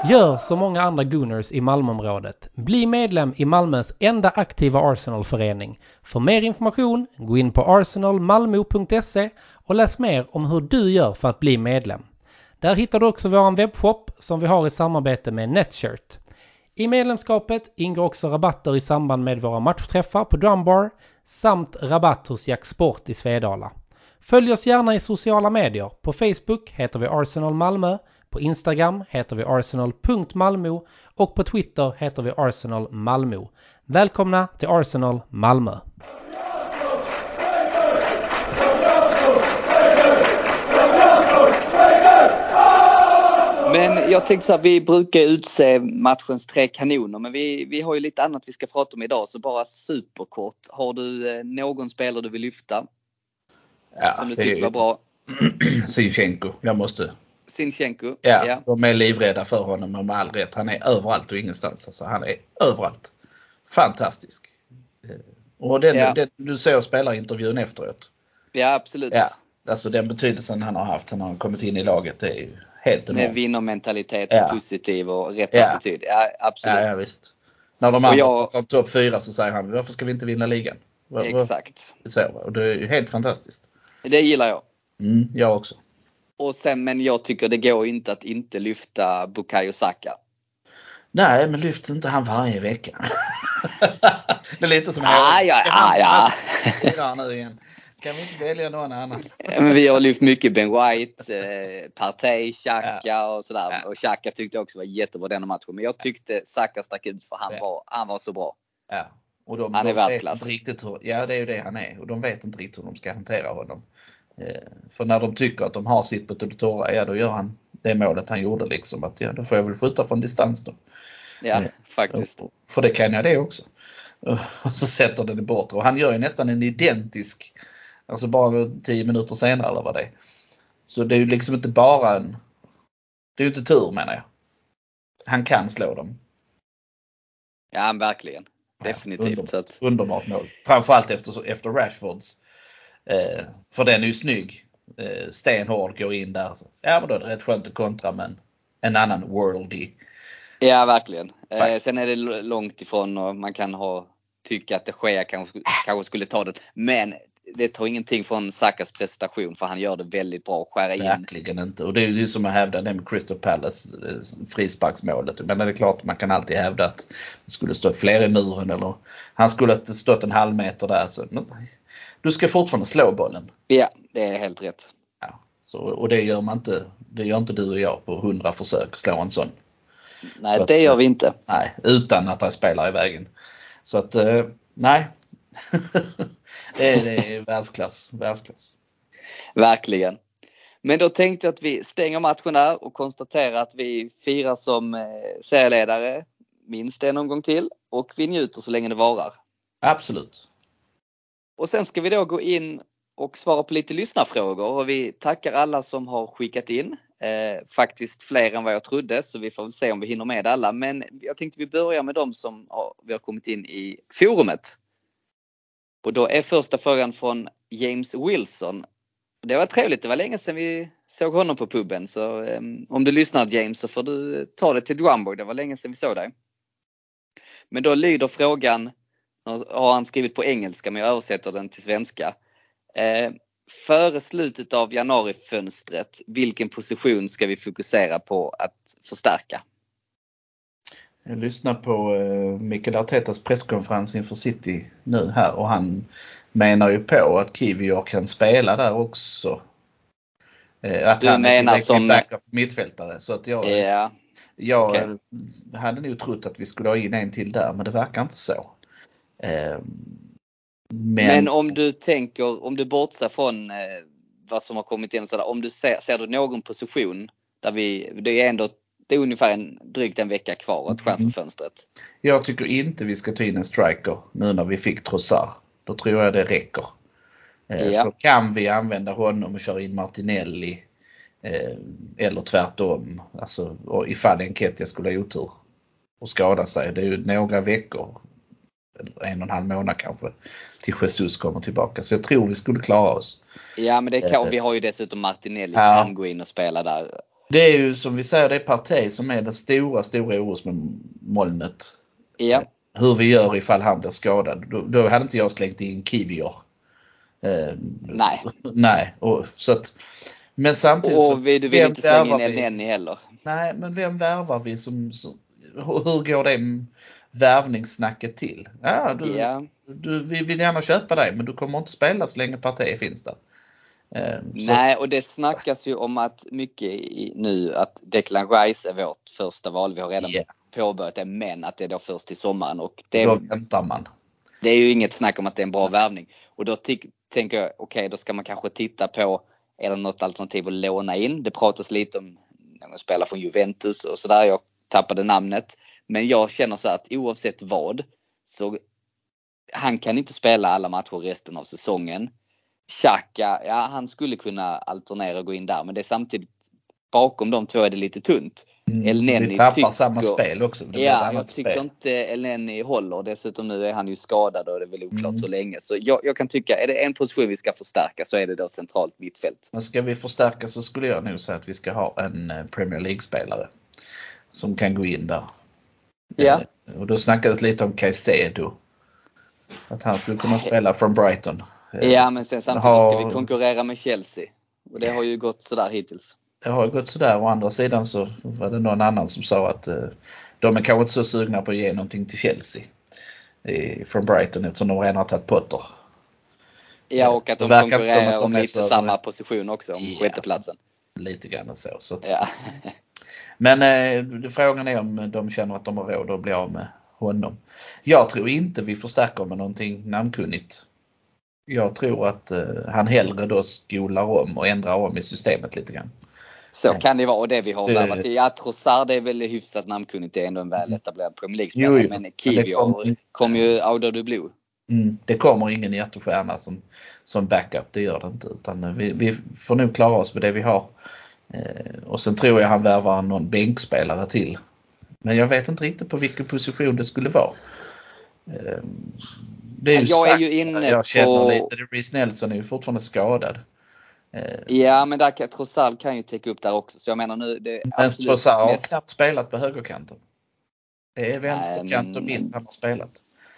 Gör som många andra Gunners i Malmöområdet. Bli medlem i Malmös enda aktiva Arsenalförening. För mer information, gå in på arsenalmalmo.se och läs mer om hur du gör för att bli medlem. Där hittar du också vår webbshop som vi har i samarbete med Netshirt. I medlemskapet ingår också rabatter i samband med våra matchträffar på Drumbar samt rabatt hos Jack Sport i Svedala. Följ oss gärna i sociala medier. På Facebook heter vi Arsenal Malmö, på Instagram heter vi arsenal.malmo och på Twitter heter vi Arsenal Malmö. Välkomna till Arsenal Malmö! Men jag tänkte så här, vi brukar utse matchens tre kanoner men vi, vi har ju lite annat vi ska prata om idag så bara superkort. Har du eh, någon spelare du vill lyfta? Ja, som du tyckte var bra? Sinchenko. Jag måste. Sinchenko? Ja, ja. de är livrädda för honom och med all rätt. Han är överallt och ingenstans. Alltså, han är överallt. Fantastisk. Eh, Och den, Ja. den, du såg spelarintervjun efteråt. Ja absolut. Ja, alltså den betydelsen han har haft sen han har kommit in i laget är helt Med enormt. vinnarmentalitet, Ja. positiv och rätt Ja. attityd. Ja absolut. Ja, ja, visst. När de Och andra jag- om topp fyra så säger han varför ska vi inte vinna ligan? Exakt. Så, och det är ju helt fantastiskt. Det gillar jag. Mm, jag också. Och sen, men jag tycker det går inte att inte lyfta Bukayo Saka. Nej, men lyfts inte han varje vecka? det är lite som Ah, ja, ah, ja. Nu igen. Kan vi inte välja någon annan? Men vi har lyft mycket Ben White, eh, Partey, Xhaka och sådär. Ja. Och Xhaka tyckte jag också var jättebra denna matchen. Men jag tyckte Saka stack ut för han, Ja. var, han var så bra. Ja. Och de, Han är de världsklass. inte riktigt hur, ja, det är ju det han är. Och de vet inte riktigt hur de ska hantera honom. Eh, för när de tycker att de har sitt på det torra, ja då gör han det målet han gjorde liksom. Att ja, då får jag väl skjuta från distans då. Ja, Ja. faktiskt. För det kan jag det också. Och så sätter den i bortre. Och han gör ju nästan en identisk, alltså bara 10 minuter senare eller vad det är. Så det är ju liksom inte bara en, det är ju inte tur menar jag. Han kan slå dem. Ja, verkligen. Definitivt. Underbart, Så att, underbart mål. Framförallt efter, efter Rashfords. Eh, för den är ju snygg. Eh, stenhård, går in där. Ja men då är det rätt skönt att kontra men en annan worldy. ja, verkligen. Eh, sen är det långt ifrån och man kan ha, tycka att de Gea kanske, kanske skulle ta det. Men det tar ingenting från Sakas prestation för han gör det väldigt bra. Skära in. Verkligen inte. Och det är ju som att hävda det med Crystal Palace eh, frisparksmålet. Men det är klart man kan alltid hävda att det skulle stått fler i muren eller han skulle ha stått en halv meter där. Så, men, du ska fortfarande slå bollen. Ja, det är helt rätt. Ja, så, och det gör man inte. Det gör inte du och jag på 100 försök slå en sån. Nej, Så att- det gör vi inte. Nej, utan att det spelar i vägen. Så att eh, nej. det, är, det är världsklass. världsklass. Verkligen. Men då tänkte jag att vi stänger matchen där och konstaterar att vi firar som eh, serieledare minst en omgång till och vi njuter så länge det varar. Absolut. Och sen ska vi då gå in och svara på lite lyssnarfrågor och vi tackar alla som har skickat in. Eh, faktiskt fler än vad jag trodde så vi får väl se om vi hinner med alla. Men jag tänkte vi börjar med de som har, vi har kommit in i forumet. Och då är första frågan från James Wilson. Det var trevligt, det var länge sedan vi såg honom på puben så um, om du lyssnar James så får du ta det till Drumborg, det var länge sedan vi såg dig. Men då lyder frågan, har han skrivit på engelska men jag översätter den till svenska. Eh, före slutet av januarifönstret, vilken position ska vi fokusera på att förstärka? Jag lyssnar på eh, Mikael Artetas presskonferens inför City nu här och han menar ju på att Kivior kan spela där också. Eh, Att Du han är menar tillräcklig som- backup mittfältare. Så att jag, Ja, jag okej. hade nog trott att vi skulle ha in en till där men det verkar inte så. Eh, Men, men om du tänker, om du bortser från eh, vad som har kommit in och sådär, om du ser, ser du någon position där vi, det är ändå det är ungefär en, drygt en vecka kvar åt Mm. transferfönstret. jag tycker inte vi ska ta in en striker nu när vi fick Trossard. Då tror jag det räcker. Eh, Ja. För kan vi använda honom och köra in Martinelli eh, eller tvärtom. Alltså ifall Enketia skulle ha otur och skada sig. Det är ju några veckor, en och en halv månad kanske, till Jesus kommer tillbaka. Så jag tror vi skulle klara oss. Ja men det kan, Eh, och vi har ju dessutom Martinelli Ja. kan gå in och spela där. Det är ju som vi säger, det är Partey som är det stora, stora orosmolnet. Ja, Hur vi gör ifall han blir skadad. Då, då hade inte jag slängt in Kivior. Eh, nej. nej, och, så att, men samtidigt så, Och vi, du vill inte slänga in värvar El vi? Neni heller. Nej, men vem värvar vi som, som hur går det värvningssnacket till? Ja, du, Ja. du, vi vill gärna köpa dig men du kommer inte spela så länge Partey finns där. Eh, så- Nej, och det snackas ju om att mycket i, nu att Declan Rice är vårt första val. Vi har redan Ja. påbörjat det, men att det är då först till sommaren. Och det, Då väntar man. det är ju inget snack om att det är en bra värvning. Och då tänker jag, okej, då ska man kanske titta på, är det något alternativ att låna in? Det pratas lite om någon spelare från Juventus och sådär. Jag tappade namnet. Men jag känner så att oavsett vad så han kan inte spela alla matcher resten av säsongen. Xhaka, ja han skulle kunna alternera och gå in där men det är samtidigt bakom de två är det lite tunt. El Neni vi tappar tycker- samma spel också. Ja, jag tycker spel. inte Elneny håller. Dessutom nu är han ju skadad och det är väl oklart Mm. hur länge. Så jag, jag kan tycka, är det en position vi ska förstärka så är det då centralt mittfält. Men ska vi förstärka så skulle jag nog säga att vi ska ha en eh, Premier League-spelare. Som kan gå in där. Ja. Eh, Och då snackades lite om Caicedo. Att han skulle kunna spela från Brighton. Ja, men sen samtidigt har- ska vi konkurrera med Chelsea. Och det har ju gått sådär hittills. Det har ju gått sådär. Å andra sidan så var det någon annan som sa att eh, de är kanske inte så sugna på att ge någonting till Chelsea. Från Brighton eftersom de redan har tagit Potter. Ja, och att Det de konkurrerar om lite så- samma position också, om Ja. sjätteplatsen. Lite grann så. så att, Ja. Men eh, frågan är om de känner att de har råd att bli av med honom. Jag tror inte vi förstärker med någonting namnkunnigt. Jag tror att eh, han hellre då skolar om och ändrar om i systemet lite grann. Så kan det vara och det vi har värvat. Ja, Trossard är väl hyfsat namnkunnigt. Det är ändå en väl etablerad Premier League-spelare. Men Kivior kommer- kom ju out of the blue. Mm, det kommer ingen hjärtestjärna som, som backup, det gör det inte. Utan eh, vi, vi får nog klara oss med det vi har. Eh, och sen tror jag han värvar någon bänkspelare till. Men jag vet inte riktigt på vilken position det skulle vara. Eh, det är ju Jag är ju inne jag känner på- lite, Reece Nelson är ju fortfarande skadad. Eh, Ja, men där Trossard kan ju täcka upp där också. Så jag menar nu, det är men Trossard har mest- knappt spelat på högerkanten. Det är vänsterkant och mitt han har spelat.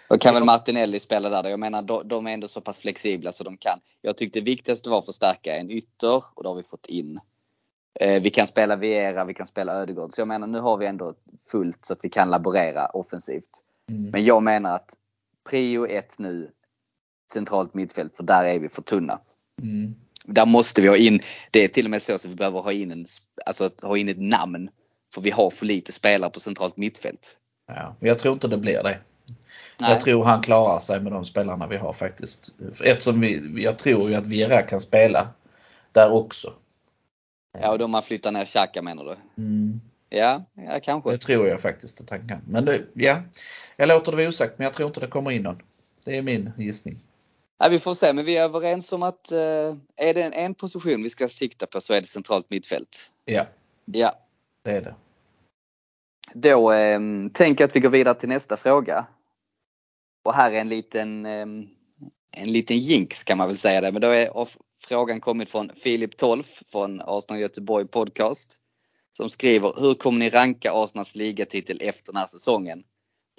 Då kan väl Martinelli spela där. Jag menar de, de är ändå så pass flexibla så de kan. Jag tyckte det viktigaste var att förstärka en ytter och det har vi fått in. Eh, vi kan spela Viera, vi kan spela Ödegård. Så jag menar nu har vi ändå fullt så att vi kan laborera offensivt. Mm. Men jag menar att prio ett nu centralt mittfält för där är vi för tunna. Mm. Där måste vi ha in, det är till och med så att vi behöver ha in, en, alltså ha in ett namn. För vi har för lite spelare på centralt mittfält. Ja, jag tror inte det blir det. Nej. Jag tror han klarar sig med de spelarna vi har faktiskt. Eftersom vi, jag tror ju att Viera kan spela där också. Ja, och då man flyttar ner Xhaka menar du? Mm. Ja, ja kanske. Det tror jag faktiskt att han kan. Men det, ja, jag låter det vara osagt men jag tror inte det kommer in någon. Det är min gissning. Ja, vi får se, men vi är överens om att eh, är det en, en position vi ska sikta på så är det centralt mittfält. Ja, Ja, det är det. då eh, tänker jag att vi går vidare till nästa fråga. Och här är en liten, eh, en liten jinx kan man väl säga det, men då är frågan kommit från Filip Tolf från Arsenal Göteborg Podcast. Som skriver, hur kommer ni ranka Arsenals ligatitel efter den här säsongen?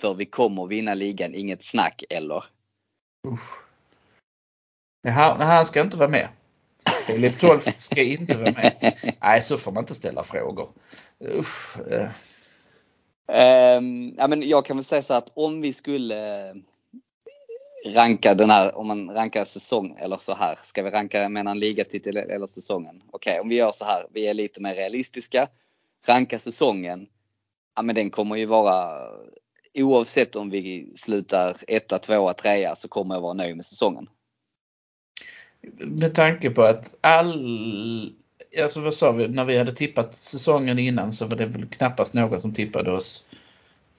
För vi kommer vinna ligan, inget snack eller? Usch. Nej, han, ska inte vara med. Filip Tolf ska inte vara med. Nej, så får man inte ställa frågor. Usch. eh, Ehm, ja, men jag kan väl säga så att om vi skulle eh, ranka den här, om man rankar säsong eller så här. Ska vi ranka mellan ligatitel eller säsongen? Okej, om vi gör så här. Vi är lite mer realistiska. Ranka säsongen. Ja, men den kommer ju vara oavsett om vi slutar etta, tvåa, trea så kommer jag vara nöjd med säsongen. Med tanke på att all... Alltså vad sa vi? När vi hade tippat säsongen innan så var det väl knappast någon som tippade oss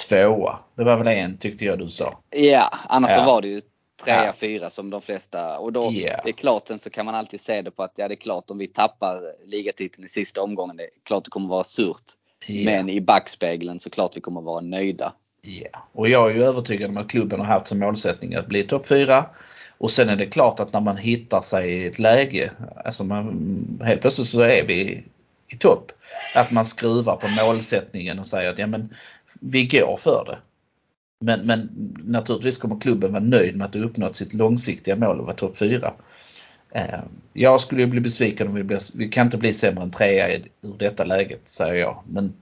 tvåa. Det var väl en tyckte jag du sa. Ja, annars Ja. så var det ju trea, Ja. fyra som de flesta. Och då, Ja. det är klart, sen så kan man alltid se det på att ja, det är klart om vi tappar ligatiteln i sista omgången, det är klart det kommer vara surt. Ja. Men i backspegeln så klart vi kommer vara nöjda. Yeah. och jag är ju övertygad om att klubben har haft som målsättning att bli topp 4. Och sen är det klart att när man hittar sig i ett läge, alltså man, helt plötsligt så är vi i topp. Att man skruvar på målsättningen och säger att ja, men vi går för det. Men, men naturligtvis kommer klubben vara nöjd med att ha uppnått sitt långsiktiga mål att vara topp 4. Eh, jag skulle ju bli besviken om vi blir, vi kan inte bli sämre än trea ur detta läget, säger jag. Men,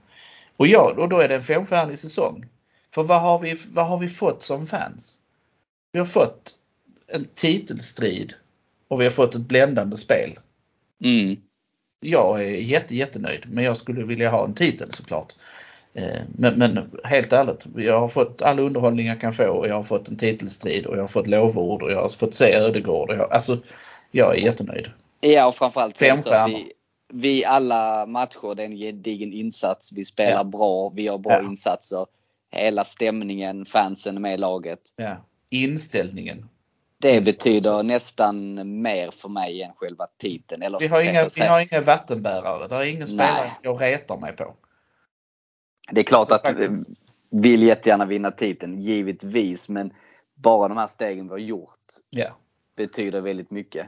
och, ja, och då är det en femstjärnig säsong. För vad har, vi, vad har vi fått som fans? Vi har fått en titelstrid och vi har fått ett bländande spel. Mm. Jag är jätte, jättenöjd men jag skulle vilja ha en titel såklart. Eh, men, men helt ärligt, jag har fått all underhållning jag kan få och jag har fått en titelstrid och jag har fått lovord och jag har fått se Ödegård. Och jag, alltså, jag är jättenöjd. Ja och framförallt Fem så stjärnor. vi, vi alla matcher, det är en gedigen insats. Vi spelar Ja. bra, vi gör bra Ja. insatser. Hela stämningen, fansen med laget. Ja. Inställningen. Det betyder nästan mer för mig än själva titeln. Eller Vi har inga, vi har inga vattenbärare. Det är ingen spelare Nej. jag retar mig på. Det är klart Så att vi vill jättegärna vinna titeln, givetvis. Men bara de här stegen vi har gjort Ja. betyder väldigt mycket.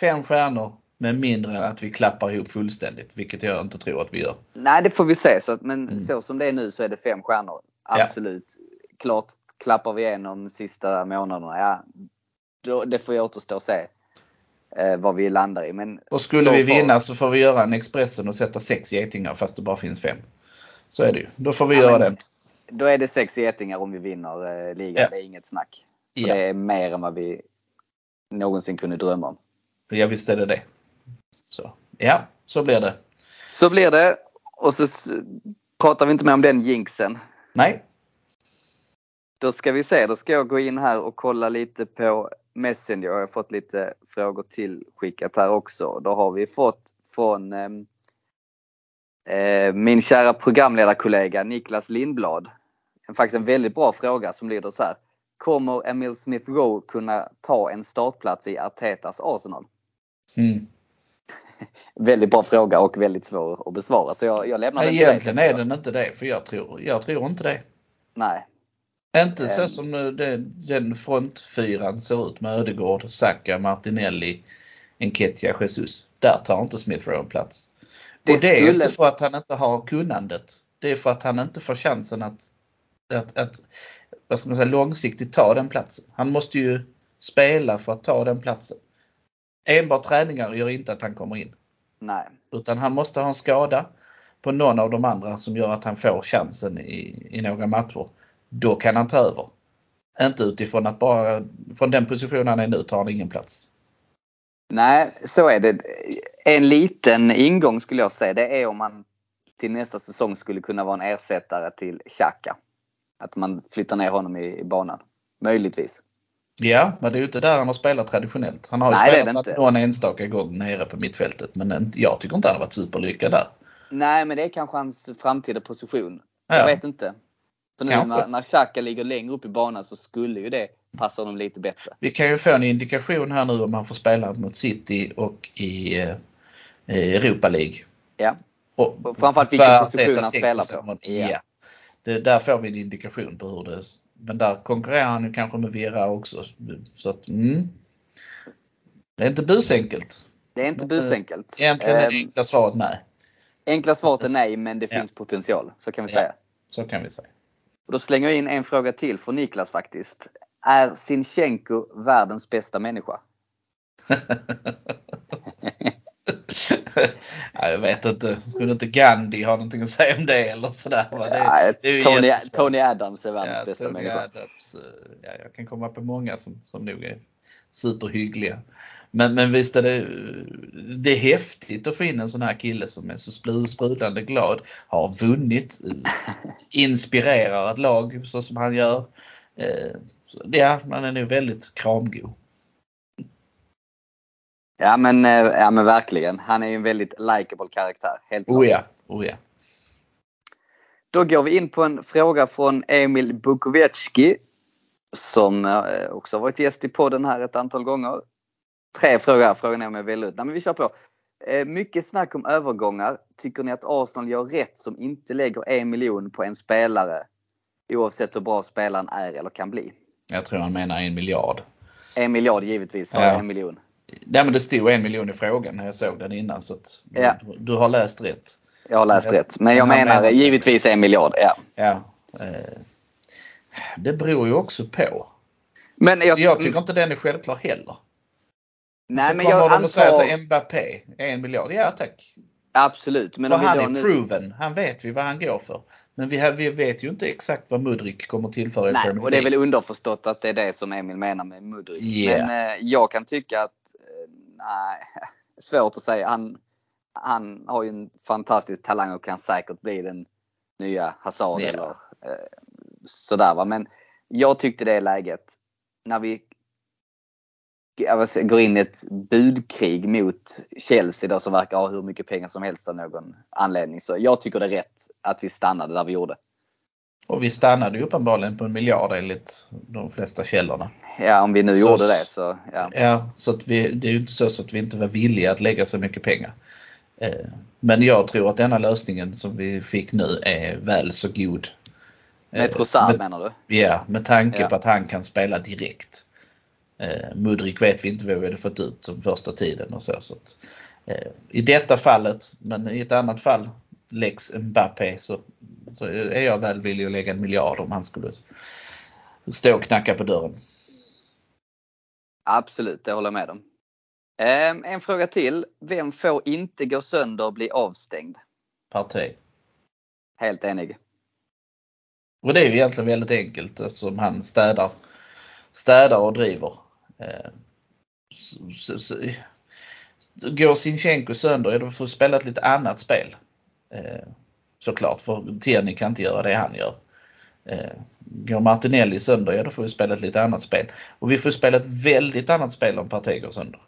Fem stjärnor med mindre än att vi klappar ihop fullständigt, vilket jag inte tror att vi gör. Nej, det får vi se. Så att, men Mm. så som det är nu så är det fem stjärnor. Absolut. Klart klappar vi igenom sista månaderna. Ja, då, det får ju återstå och se eh, vad vi landar i. Men Och skulle vi far- vinna så får vi göra en Expressen och sätta sex getingar fast det bara finns fem. Så är det ju. Då får vi Ja, göra men- den. Då är det sex getingar om vi vinner eh, ligan. Ja. Det är inget snack. Ja. Det är mer än vad vi någonsin kunde drömma om. Ja visst är det det. Så. Ja, så blir det. Så blir det. Och så pratar vi inte mer om den jinxen. Nej, Då ska vi se, då ska jag gå in här och kolla lite på Messenger. Jag har fått lite frågor tillskickat här också. Då har vi fått från ehm, eh, min kära programledarkollega Niklas Lindblad. Faktiskt en väldigt bra fråga som lyder så här. Kommer Emil Smith Rowe kunna ta en startplats i Artetas Arsenal? mm. Väldigt bra fråga och väldigt svår att besvara. Så jag, jag lämnar den till dig. egentligen är den inte det. För jag tror, jag tror inte det. Nej. Inte så Ehm. som det, den frontfyran ser ut med Ödegård, Saka, Martinelli, Enketia, Jesus. Där tar inte Smith Rowe plats. Det och det är skulle- inte för att han inte har kunnandet. Det är för att han inte får chansen att, att, att vad ska man säga, långsiktigt ta den platsen. Han måste ju spela för att ta den platsen. Enbart träningar gör inte att han kommer in. Nej. Utan han måste ha en skada på någon av de andra som gör att han får chansen i, i några matcher. Då kan han ta över. Inte utifrån att bara, från den position han är nu tar han ingen plats. Nej, så är det. En liten ingång skulle jag säga, det är om man till nästa säsong skulle kunna vara en ersättare till Xhaka. Att man flyttar ner honom i, i banan. Möjligtvis. Ja, men det är ju inte där han har spelat traditionellt. Han har ju Nej, spelat det någon enstaka gång nere på mittfältet men jag tycker inte han har varit superlyckad där. Nej, men det är kanske hans framtida position. Ja. Jag vet inte. För nu Kanske. när, när Xhaka ligger längre upp i banan så skulle ju det passa honom lite bättre. Vi kan ju få en indikation här nu om han får spela mot City och i eh, Europa League. Ja. Och framförallt vilken position han spelar på. Ja. Ja. Det, där får vi en indikation på hur det Men där konkurrerar han ju kanske med Vera också. Så att, mm. Det är inte busenkelt. Det är inte busenkelt. Egentligen är det Ehm, enkla svaret nej. enkla svaret är nej, men det Ja. finns potential. Så kan vi Ja. säga. Så kan vi säga. Och då slänger jag in en fråga till från Niklas faktiskt. Är Sinchenko världens bästa människa? ja, jag vet inte. Skulle inte Gandhi ha någonting att säga om det eller sådär? va? Det, det Tony. Tony Adams är världens Ja, bästa Tony människa. Adams, eh, ja, jag kan komma på många som, som nog är superhyggliga. Men, men visst är det, det är häftigt att få in en sån här kille som är så spru- sprudlande glad, har vunnit, eh, inspirerar ett lag så som han gör. Eh, så, Ja, man är nog väldigt kramgo. Ja men, eh, ja men verkligen. Han är ju en väldigt likable karaktär. Helt klart. Oh ja, oh ja. Då går vi in på en fråga från Emil Bukowiecki. Som eh, också varit gäst i podden här ett antal gånger. Tre frågor. Frågan är om jag väljer ut. Nej men vi kör på. Eh, Mycket snack om övergångar. Tycker ni att Arsenal gör rätt som inte lägger en miljon på en spelare? Oavsett hur bra spelaren är eller kan bli. Jag tror han menar en miljard. En miljard givetvis, Ja. en miljon. Nej men det stod en miljon i frågan när jag såg den innan så att du, Ja. du har läst rätt. Jag har läst rätt. Men jag menar menar- givetvis en miljard. Ja. Ja. Eh, det beror ju också på. Men Jag, jag, så jag tycker inte den är självklar heller. nej, så men kommer jag de att säga så antar... Mbappé, en miljard. Ja tack. Absolut. Men för han är nu... proven. Han vet vi vad han går för. Men vi, vi vet ju inte exakt vad Mudrik kommer tillföra Nej, och det är väl underförstått att det är det som Emil menar med Mudryk. Yeah. Men eh, jag kan tycka att, nej, svårt att säga. Han, han har ju en fantastisk talang och kan säkert bli den nya Hazard Ja. eller eh, sådär va. Men jag tyckte det läget när vi går in i ett budkrig mot Chelsea då som verkar ha hur mycket pengar som helst av någon anledning. Så jag tycker det är rätt att vi stannade där vi gjorde. Och vi stannade ju uppenbarligen på en miljard enligt de flesta källorna. Ja, om vi nu Så- gjorde det så ja. Ja, så att vi, det är ju inte så, så att vi inte var villiga att lägga så mycket pengar. Eh, Men jag tror att denna lösningen som vi fick nu är väl så god. Med Eh, Trossard med- menar du? Ja, med tanke Ja. på att han kan spela direkt. Eh, Mudrik vet vi inte vad vi hade fått ut som första tiden och så. så att, eh, I detta fallet, men i ett annat fall, Lex Mbappé, så, så är jag väl villig att lägga en miljard om han skulle stå och knacka på dörren. Absolut, det håller jag med om. Ehm, en fråga till. Vem får inte gå sönder och bli avstängd? Parti. Helt enig. Och det är ju egentligen väldigt enkelt eftersom han städar, städar och driver. Eh, så, går Sinchenko sönder, ja då får spela ett lite annat spel. Eh, såklart, för Tierney kan inte göra det han gör. Eh, går Martinelli sönder, ja då får vi spela ett lite annat spel. Och vi får spela ett väldigt annat spel om Partey går sönder.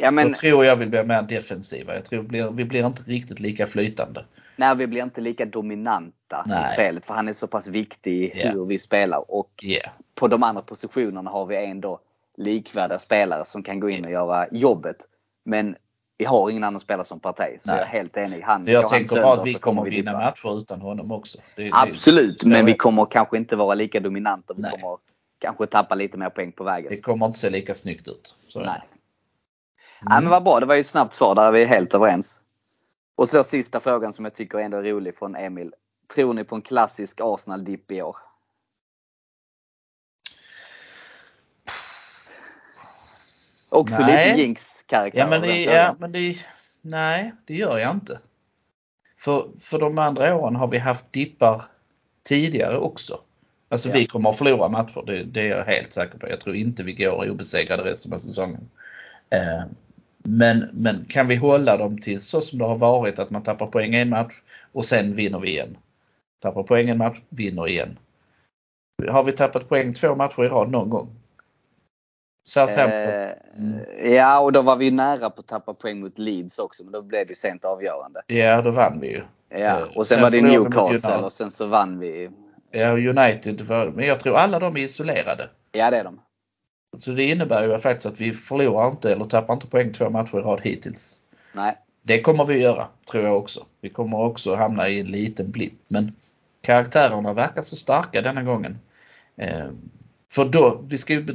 Ja, men Då tror jag vi blir mer defensiva. Jag tror vi blir, vi blir inte riktigt lika flytande. nej, vi blir inte lika dominanta i Nej. spelet för han är så pass viktig i hur vi spelar. Och Yeah. på de andra positionerna har vi ändå likvärdiga spelare som kan gå in och göra jobbet. Men vi har ingen annan spelare som Partey. Så Nej. jag är helt enig. Han, Så jag tänker bara att vi kommer vi vinna matcher utan honom också. Det, det- Absolut, så men vi kommer kanske inte vara lika dominanta. Vi Nej. kommer kanske tappa lite mer poäng på vägen. Det kommer inte se lika snyggt ut. Så det. Nej. Nej, men vad bra, det var ju snabbt svar. Där är vi helt överens. Och så sista frågan som jag tycker ändå är rolig från Emil. Tror ni på en klassisk Arsenal-dipp i år? Också Nej. lite Jinx-karaktär. Ja, men det, ja, men det, nej, det gör jag inte. För, för de andra åren har vi haft dippar tidigare också. Alltså Ja. vi kommer att förlora matcher, det, det är jag helt säker på. Jag tror inte vi går obesegrade resten av säsongen. Eh, men, men kan vi hålla dem till så som det har varit, att man tappar poäng en match och sen vinner vi igen. Tappar poäng en match, vinner igen. Har vi tappat poäng två matcher i rad någon gång? Southampton. Eh. Ja, och då var vi nära på att tappa poäng mot Leeds också, men då blev det sent avgörande. Ja, då vann vi ju. Ja, Eh, och sen, sen var det Newcastle och sen så vann vi. Ja, United, var, men jag tror alla de är isolerade. Ja, det är de. Så det innebär ju faktiskt att vi förlorar inte eller tappar inte poäng två matcher i rad hittills. Nej, Det kommer vi göra, tror jag också. Vi kommer också hamna i en liten blipp. Men karaktärerna verkar så starka denna gången. Eh, för då, vi ska ju,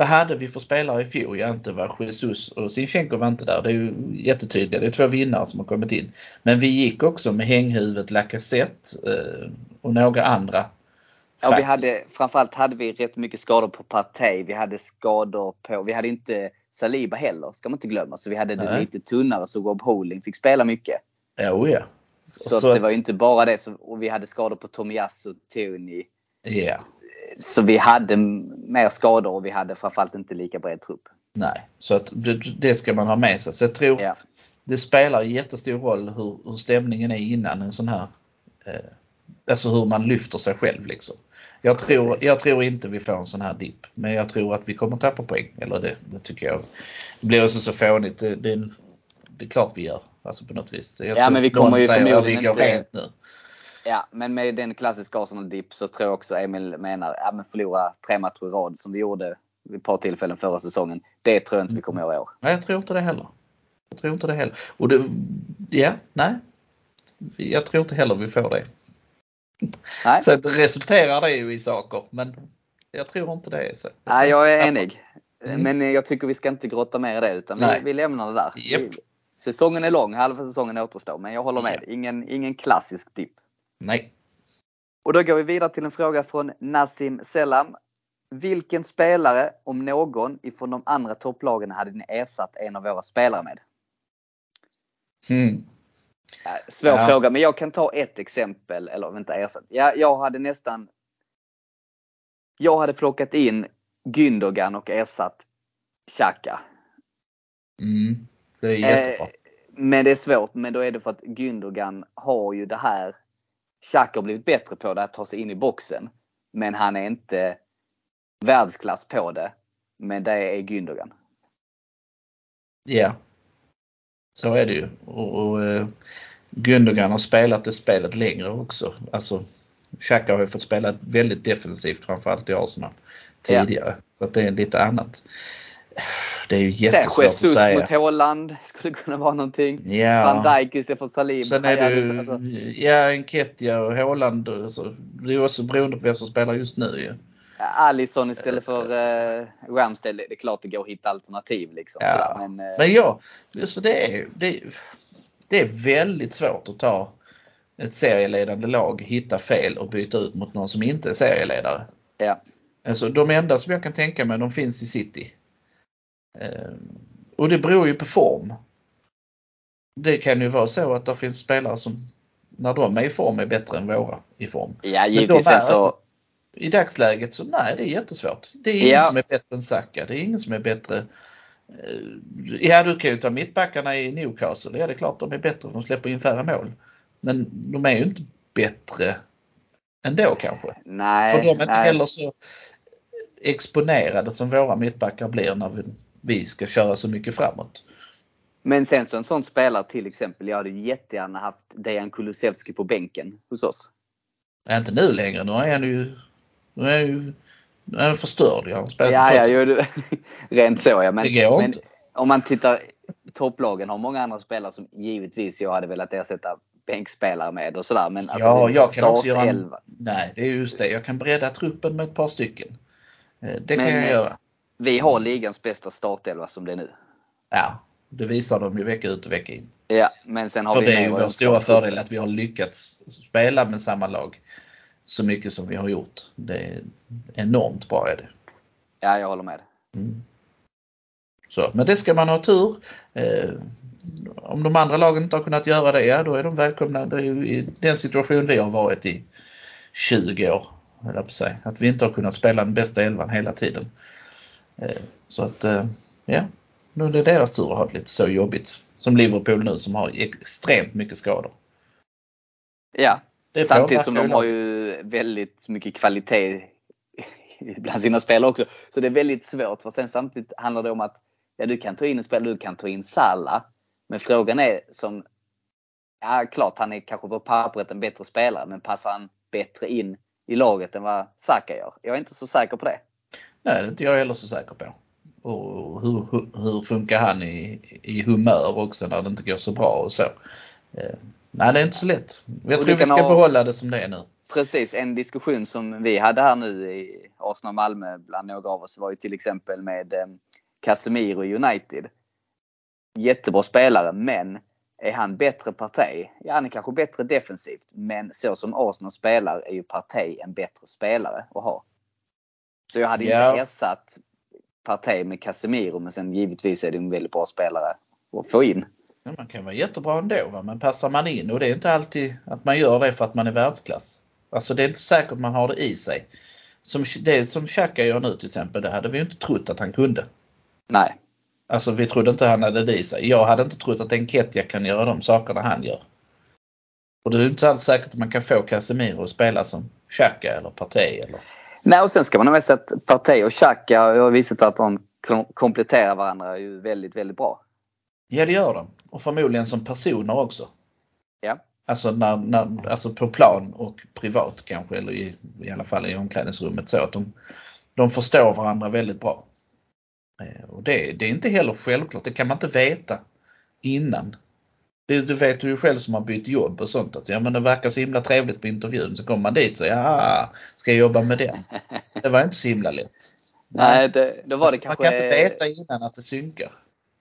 vad hade vi för spelare i fjol? Jag inte var Jesus och Sinchenko var inte där. Det är ju jättetydligt. Det är två vinnare som har kommit in. Men vi gick också med hänghuvudet Lacazette eh, och några andra. Ja, vi hade, framförallt hade vi rätt mycket skador på Partey. Vi hade skador på, vi hade inte Saliba heller, ska man inte glömma. Så vi hade det Nej. lite tunnare så Rob Holding fick spela mycket. Ja, oh ja. Så, att det var ju inte bara det. Så, och vi hade skador på Tomiyasu, Tony. Ja, Så vi hade mer skador och vi hade framförallt inte lika bred trupp. nej. Så att det, ska man ha med sig. Så jag tror Ja. det spelar jättestor roll hur, hur stämningen är innan en sån här eh, Alltså hur man lyfter sig själv liksom. Jag tror, Precis. jag tror inte vi får en sån här dipp. Men jag tror att vi kommer tappa poäng. Eller det, det tycker jag. Det blir också så fånigt. Det, det, det är klart vi gör. Alltså på något vis. Jag Ja, men vi kommer ju säger, "Ja, förmodligen vi går inte- rent nu. Ja, men med den klassiska Arsenal-dipp så tror jag också Emil menar, ja men förlora tre matcher i rad som vi gjorde vid ett par tillfällen förra säsongen. Det tror jag inte vi kommer göra i år. Nej, jag tror inte det heller. Jag tror inte det heller. Och det, ja, nej. Jag tror inte heller vi får det. Nej, Sen resulterar det ju i saker, men jag tror inte det så. Nej jag är enig. Mm. Men jag tycker vi ska inte grotta mer i det utan vi, vi lämnar det där. Vi- Säsongen är lång, halva säsongen återstår. Men jag håller med. Ingen, ingen klassisk dipp. Nej. Och då går vi vidare till en fråga från Nassim Selam. Vilken spelare, om någon, ifrån de andra topplagen hade ni ersatt en av våra spelare med? Mm. Svår Ja. fråga, men jag kan ta ett exempel. Eller vänta, ersatt. Ja, jag hade nästan... Jag hade plockat in Gündogan och ersatt Xhaka. Mm. Det är jättebra. Eh, men det är svårt, men då är det för att Gündogan har ju det här. Xhaka har blivit bättre på det, att ta sig in i boxen. Men han är inte världsklass på det. Men det är Gündogan. Ja. Så är det ju. Och, och eh, Gündogan har spelat det spelet längre också. Alltså Xhaka har ju fått spela väldigt defensivt framförallt i Arsenal tidigare. Så att det är lite annat. Det är ju jättesvårt att säga. mot Haaland skulle kunna vara någonting. Ja. Van Dijk istället för Salim. Sen är det ju, Alltså, ja, Enketia och Haaland. och så. Det är också beroende på vem som spelar just nu ju. Alisson istället för uh, Ramsdale. Det är klart det går att hitta alternativ. Liksom, Ja. sådär. Men, eh, Men ja, så det är, det, det är väldigt svårt att ta ett serieledande lag, hitta fel och byta ut mot någon som inte är serieledare. ja. Alltså de enda som jag kan tänka mig, de finns i City. Eh, och det beror ju på form. Det kan ju vara så att det finns spelare som, när de är i form, är bättre än våra i form. ja, givetvis. är- så, I dagsläget så nej, det är jättesvårt. Det är ingen Ja. som är bättre än Saka. Det är ingen som är bättre. eh, Ja, du kan ju ta mittbackarna i Newcastle. Ja, det är klart de är bättre. De släpper in färre mål. Men de är ju inte bättre ändå kanske. nej. För de är inte nej. heller så exponerade som våra mittbackar blir när vi, vi ska köra så mycket framåt. Men sen så en sån spelare till exempel. Jag hade ju jättegärna haft Dejan Kulusevski på bänken hos oss. Ja, Inte nu längre. Nu är han ju, nu är han ju nu är han förstörd. Jag Ja, ja, det- rent så ja. Men, Det går men inte. om man tittar, topplagen har många andra spelare som givetvis jag hade velat ersätta bänkspelare med och sådär. Men alltså, ja, jag kan också göra en. Nej, det är just det. Jag kan bredda truppen med ett par stycken. Eh, Det kan Men, jag eh, göra. Vi har ligans bästa startelva som det är nu. Ja, det visar de ju vecka ut och vecka in. Ja, men sen har För vi det är ju vår stora fördel att vi har lyckats spela med samma lag så mycket som vi har gjort. Det är enormt bra är det. Ja, jag håller med. Mm. Så, men det ska man ha tur. Eh, om de andra lagen inte har kunnat göra det, ja då är de välkomna. Det är ju i den situation vi har varit i 20 år, att säga. Att vi inte har kunnat spela den bästa elvan hela tiden. Eh, så att, eh, ja, nu är det deras tur att ha det lite så jobbigt. Som Liverpool nu som har extremt mycket skador. Ja, Det samtidigt som de har ju väldigt mycket kvalitet bland sina spelare också. Så det är väldigt svårt för sen samtidigt handlar det om att ja, du kan ta in en spelare, du kan ta in Salah. Men frågan är som, ja klart han är kanske på pappret en bättre spelare men passar han bättre in i laget än vad Saka gör? Jag är inte så säker på det. Nej, det är inte jag heller så säker på. Och hur, hur, hur funkar han i, i humör också när det inte går så bra och så. Eh, nej, det är inte så lätt. Jag tror vi ska ha- behålla det som det är nu. Precis, en diskussion som vi hade här nu i Arsenal Malmö bland några av oss var ju till exempel med eh, Casemiro United. Jättebra spelare men är han bättre Partey? Ja han är kanske bättre defensivt men så som Arsenal spelar är ju Partey en bättre spelare att ha. Så jag hade inte ersatt Partey med Casemiro men sen givetvis är det en väldigt bra spelare att få in. Ja, man kan vara jättebra ändå, va? men passar man in och det är inte alltid att man gör det för att man är världsklass. Alltså det är inte säkert man har det i sig. Som, det som Xhaka gör nu till exempel, det hade vi inte trott att han kunde. Nej. Alltså vi trodde inte han hade det i sig. Jag hade inte trott att Enketia kan göra de sakerna han gör. Och det är inte alls säkert att man kan få Casemiro att spela som Xhaka eller Partey eller Nej, och sen ska man ha med sig att Partey och Xhaka har visat att de kom- kompletterar varandra ju väldigt, väldigt bra. Ja det gör de. Och förmodligen som personer också. Ja. Alltså, när, när, alltså på plan och privat kanske eller i, i alla fall i omklädningsrummet så att de, de förstår varandra väldigt bra. Eh, Och det, det är inte heller självklart, det kan man inte veta innan. Det, du vet du ju själv som har bytt jobb och sånt att ja men det verkar så himla trevligt på intervjun så kommer man dit och säger ja, ska jag jobba med den? Det var inte så himla lätt. Nej, det, då var Alltså, det Man kanske... kan inte veta innan att det synkar.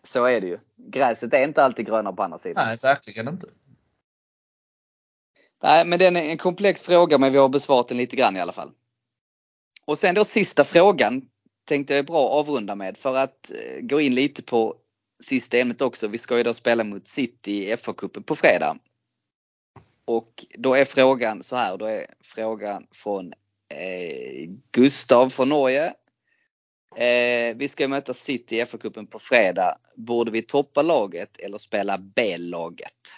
Så är det ju. Gräset är inte alltid grönare på andra sidan. Nej, verkligen inte. Nej, men det är en komplex fråga men vi har besvarat den lite grann i alla fall. Och sen då sista frågan tänkte jag är bra att avrunda med för att eh, gå in lite på sista ämnet också. Vi ska ju då spela mot City i FA-cupen på fredag. Och då är frågan så här, då är frågan från eh, Gustav från Norge. Eh, vi ska möta City i FA-cupen på fredag. Borde vi toppa laget eller spela B-laget?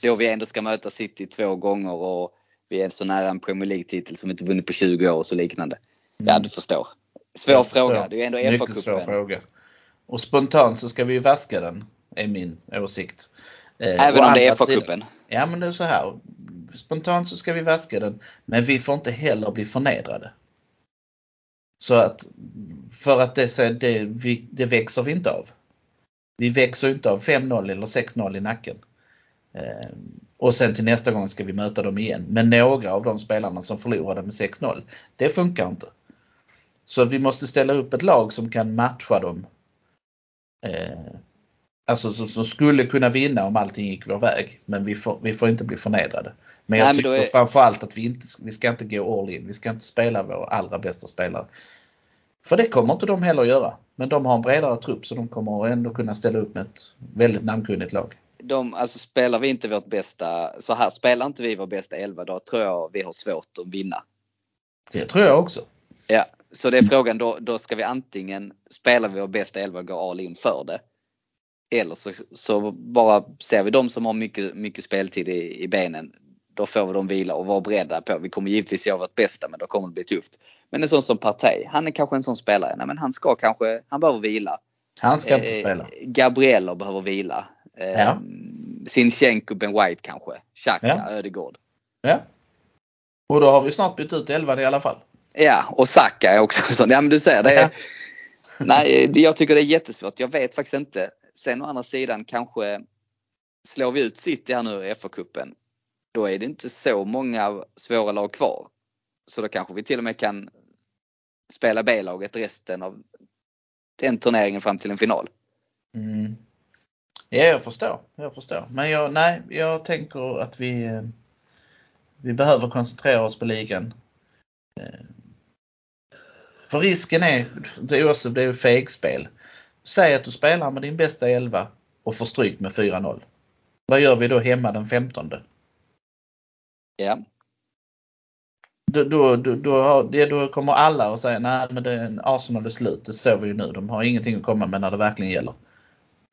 Då vi ändå ska möta City två gånger och vi är så nära en Premier League-titel som inte vunnit på 20 år och så liknande. Ja, du förstår. Svår fråga. Det är ju ändå Mycket svår FA-cupen. Och spontant så ska vi ju vaska den, är min åsikt. Eh, Även å om det är sidan- FA-cupen. Ja men det är så här. Spontant så ska vi vaska den. Men vi får inte heller bli förnedrade. Så att för att det, det, vi, det växer vi inte av. Vi växer inte av 5-0 eller 6-0 i nacken. Eh, och sen till nästa gång ska vi möta dem igen. Men några av de spelarna som förlorade med 6-0, det funkar inte. Så vi måste ställa upp ett lag som kan matcha dem. Eh, alltså som, som skulle kunna vinna om allting gick vår väg. Men vi får, vi får inte bli förnedrade. Men jag Nej, men tycker då är- framförallt att vi inte vi ska inte gå all in. Vi ska inte spela vår allra bästa spelare. För det kommer inte de heller att göra. Men de har en bredare trupp så de kommer ändå kunna ställa upp med ett väldigt namnkunnigt lag. De, alltså spelar vi inte vårt bästa, så här, spelar inte vi vår bästa elva då tror jag vi har svårt att vinna. Det tror jag också. Ja, så det är frågan då, då ska vi antingen spela vår bästa elva och gå all in för det. Eller så, så bara ser vi de som har mycket, mycket speltid i, i benen. Då får vi dem vila och vara beredda på. Vi kommer givetvis göra vårt bästa men då kommer det bli tufft. Men en sån som Partey, han är kanske en sån spelare. Nej men han ska kanske, han behöver vila. Han ska inte Eh, spela. Gabrieler behöver vila. Eh, Ja. Sinchenko, Ben White kanske. Xhaka, Ja. Ödegård. Ja. Och då har vi snart bytt ut elvan i alla fall. Ja, och Saka är också sån. Ja men du ser, det är. Nej, jag tycker det är jättesvårt. Jag vet faktiskt inte. Sen å andra sidan kanske slår vi ut City här nu i FA-cupen. Då är det inte så många svåra lag kvar. Så då kanske vi till och med kan spela B-laget resten av den turneringen fram till en final. Mm. Ja, jag förstår. Jag förstår. Men jag, nej, jag tänker att vi, eh, vi behöver koncentrera oss på ligan. För risken är, det är också det är fegspel. Säg att du spelar med din bästa elva och får stryk med 4-0. Vad gör vi då hemma den 15? Ja, Då, då, då, då, då kommer alla att säga nej men det är en Arsenal är slut. Det ser vi ju nu. De har ingenting att komma med när det verkligen gäller.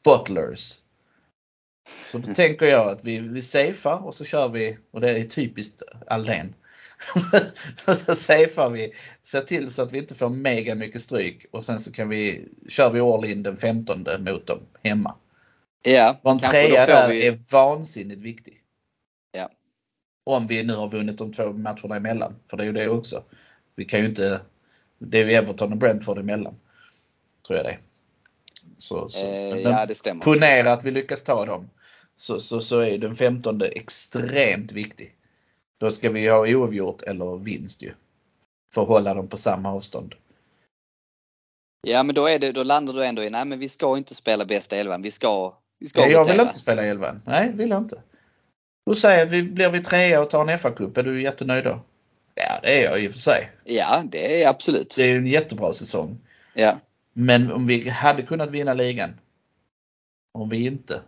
Butlers. Så då tänker jag att vi, vi safear och så kör vi, och det är typiskt Aldén. så safear vi, ser till så att vi inte får mega mycket stryk och sen så kan vi, kör vi all in den 15 mot dem hemma. ja Och en trea där vi- är vansinnigt viktig. Ja. Om vi nu har vunnit de två matcherna emellan. För det är ju det också. Vi kan ju inte, det är ju Everton och Brentford emellan. Tror jag det. Så, så. Eh, ja, det stämmer. Ponera att vi lyckas ta dem. Så, så, så är den 15 extremt viktig. Då ska vi ha oavgjort eller vinst ju. För att hålla dem på samma avstånd. Ja men då, är det, då landar du ändå i, nej men vi ska inte spela bästa elvan. Vi ska, vi ska Ja, jag vill inte spela 11. Nej, vill jag inte. Då säger jag att vi blir vi trea och tar en FA-cup. Är du jättenöjd då? Ja, det är jag i och för sig. Ja, det är absolut. Det är ju en jättebra säsong. Ja. Men om vi hade kunnat vinna ligan. Om vi inte.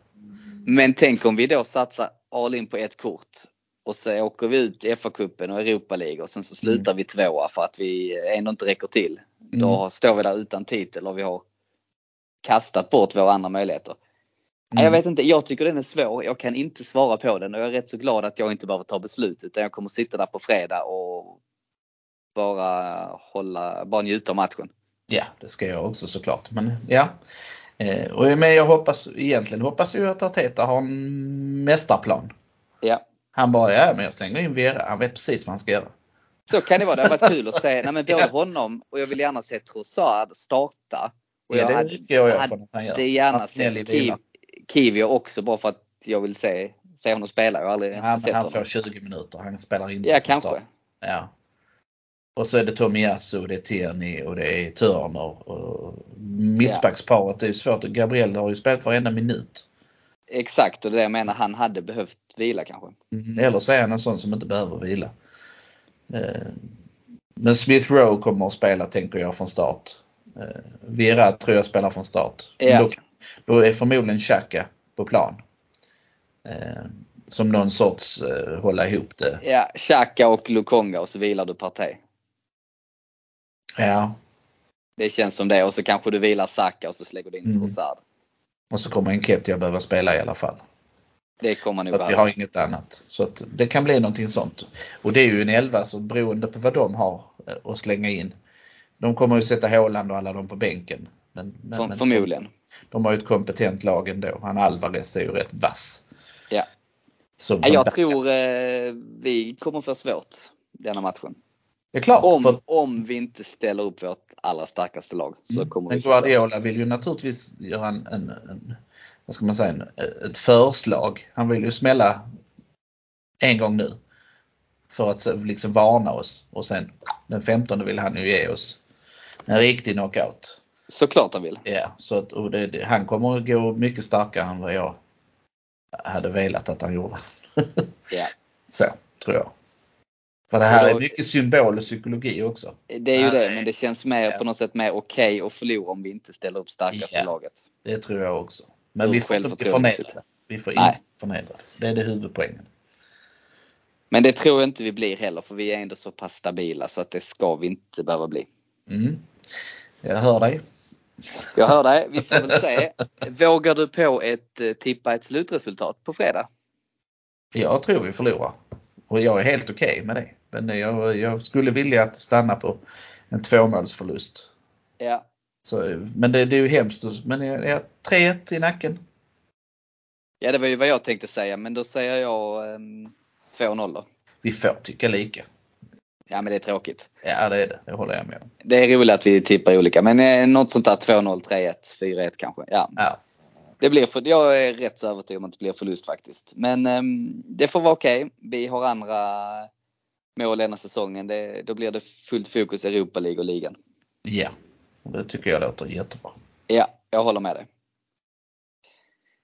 Men tänk om vi då satsar all in på ett kort och så åker vi ut i FA-cupen och Europa League och sen så slutar vi tvåa för att vi ändå inte räcker till. Då Mm. står vi där utan titel och vi har kastat bort våra andra möjligheter. Nej, Jag Mm. vet inte, jag tycker den är svår. Jag kan inte svara på den och jag är rätt så glad att jag inte behöver ta beslut utan jag kommer sitta där på fredag och bara hålla, bara njuta av matchen. Ja, det ska jag också såklart. Men ja. Eh, och, men jag hoppas, egentligen hoppas jag att Arteta har en mästarplan. Ja, Han bara, ja men jag slänger in Vera. Han vet precis vad han ska göra. så kan det vara. Det har varit kul att se, nej men både Ja. honom och jag vill gärna se Trossard starta. Och Ja, jag det hade, utgår jag hade från att han gör. det gärna sett Kiv. Kivio också bara för att jag vill se, se honom spela. Jag har aldrig Ja, inte sett han honom. får 20 minuter. Han spelar inte Ja, kanske. start. Ja. Och så är det Tomiyasu det är Tierney och det är Turner. Och mittbacksparet, det är svårt. Gabriel har ju spelat varenda minut. Exakt och det är det jag menar, han hade behövt vila kanske. Mm, Eller så är han en sån som inte behöver vila. Eh, Men Smith Rowe kommer att spela tänker jag från start. Eh, Vera tror jag spelar från start. Ja. Då, då är förmodligen Xhaka på plan. Eh, Som någon sorts hålla ihop det. Ja, Xhaka och Lukonga och så vilar du Partey. Ja. Det känns som det och så kanske du vilar Saka och så slänger du in Mm. Trossard. Och så kommer Enketia behöva spela i alla fall. Det kommer nog att vi har inget annat. Så att det kan bli någonting sånt. Och det är ju en elva så beroende på vad de har eh, att slänga in. De kommer ju sätta Haaland och alla dem på bänken. Men, men, För, men förmodligen. De har ju ett kompetent lag ändå. Han Alvarez är ju rätt vass. Ja. Jag tror eh, vi kommer få svårt denna matchen. Det är klart. Om, för, om vi inte ställer upp vårt allra starkaste lag så kommer men vi. Guardiola vill ju naturligtvis göra en, en, en vad ska man säga, en, ett förslag. Han vill ju smälla en gång nu. För att liksom varna oss. Och sen den 15 vill han ju ge oss en riktig knockout. Såklart han vill. Ja, så att, det, han kommer att gå mycket starkare än vad jag hade velat att han gjorde. Ja. Så, tror jag. För det här då- är mycket symbol och psykologi också. Det är ju det, men det känns mer Ja. på något sätt mer okej att förlora om vi inte ställer upp starkaste Ja. laget. Det tror jag också. Men vi får inte bli förnedrade. Vi får Nej. inte förnedrade. Det är det huvudpoängen. Men det tror jag inte vi blir heller för vi är ändå så pass stabila så att det ska vi inte behöva bli. Mm. Jag hör dig. Jag hör dig, vi får väl se. Vågar du på ett eh, tippa ett slutresultat på fredag? Jag tror vi förlorar. Och jag är helt okej med det. Men jag, jag skulle vilja att stanna på en tvåmålsförlust. Ja. Så, men det, det är ju hemskt. Men jag, jag 3-1 i nacken. Ja, det var ju vad jag tänkte säga, men då säger jag ehm, 2-0 då. Vi får tycka lika. Ja, men det är tråkigt. Ja det är det. Det håller jag med om. Det är roligt att vi tippar olika, men eh, något sånt där 2-0, 3-1, 4-1 kanske. Ja, Ja. det blir för, jag är rätt så övertygad om att det blir förlust faktiskt. Men ehm, det får vara okej. Vi har andra mål denna säsongen. Det, då blir det fullt fokus i Europa League och ligan. ja. Och det tycker jag låter jättebra. Ja, jag håller med dig.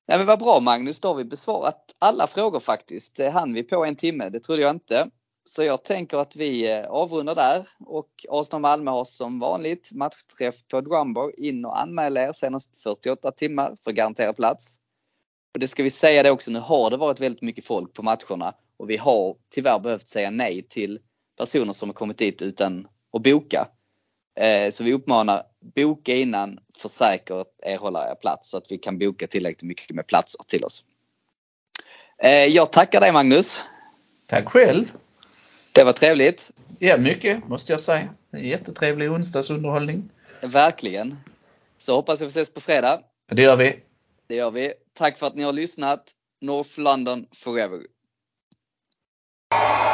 Nej, men vad bra Magnus, då har vi besvarat alla frågor faktiskt. Det hann vi på en timme, det trodde jag inte. Så jag tänker att vi eh, avrundar där och Arsenal Malmö har som vanligt matchträff på Drumbo. In och anmäl er senast 48 timmar för garanterad plats. Och det ska vi säga det också, nu har det varit väldigt mycket folk på matcherna och vi har tyvärr behövt säga nej till personer som har kommit dit utan att boka. Eh, Så vi uppmanar boka innan för säkert erhålla er plats så att vi kan boka tillräckligt mycket med platser till oss. Eh, Jag tackar dig Magnus. Tack själv! Det var trevligt. Ja, mycket måste jag säga. En jättetrevlig onsdagsunderhållning. Verkligen. Så hoppas vi ses på fredag. Det gör vi. Det gör vi. Tack för att ni har lyssnat. North London forever. you.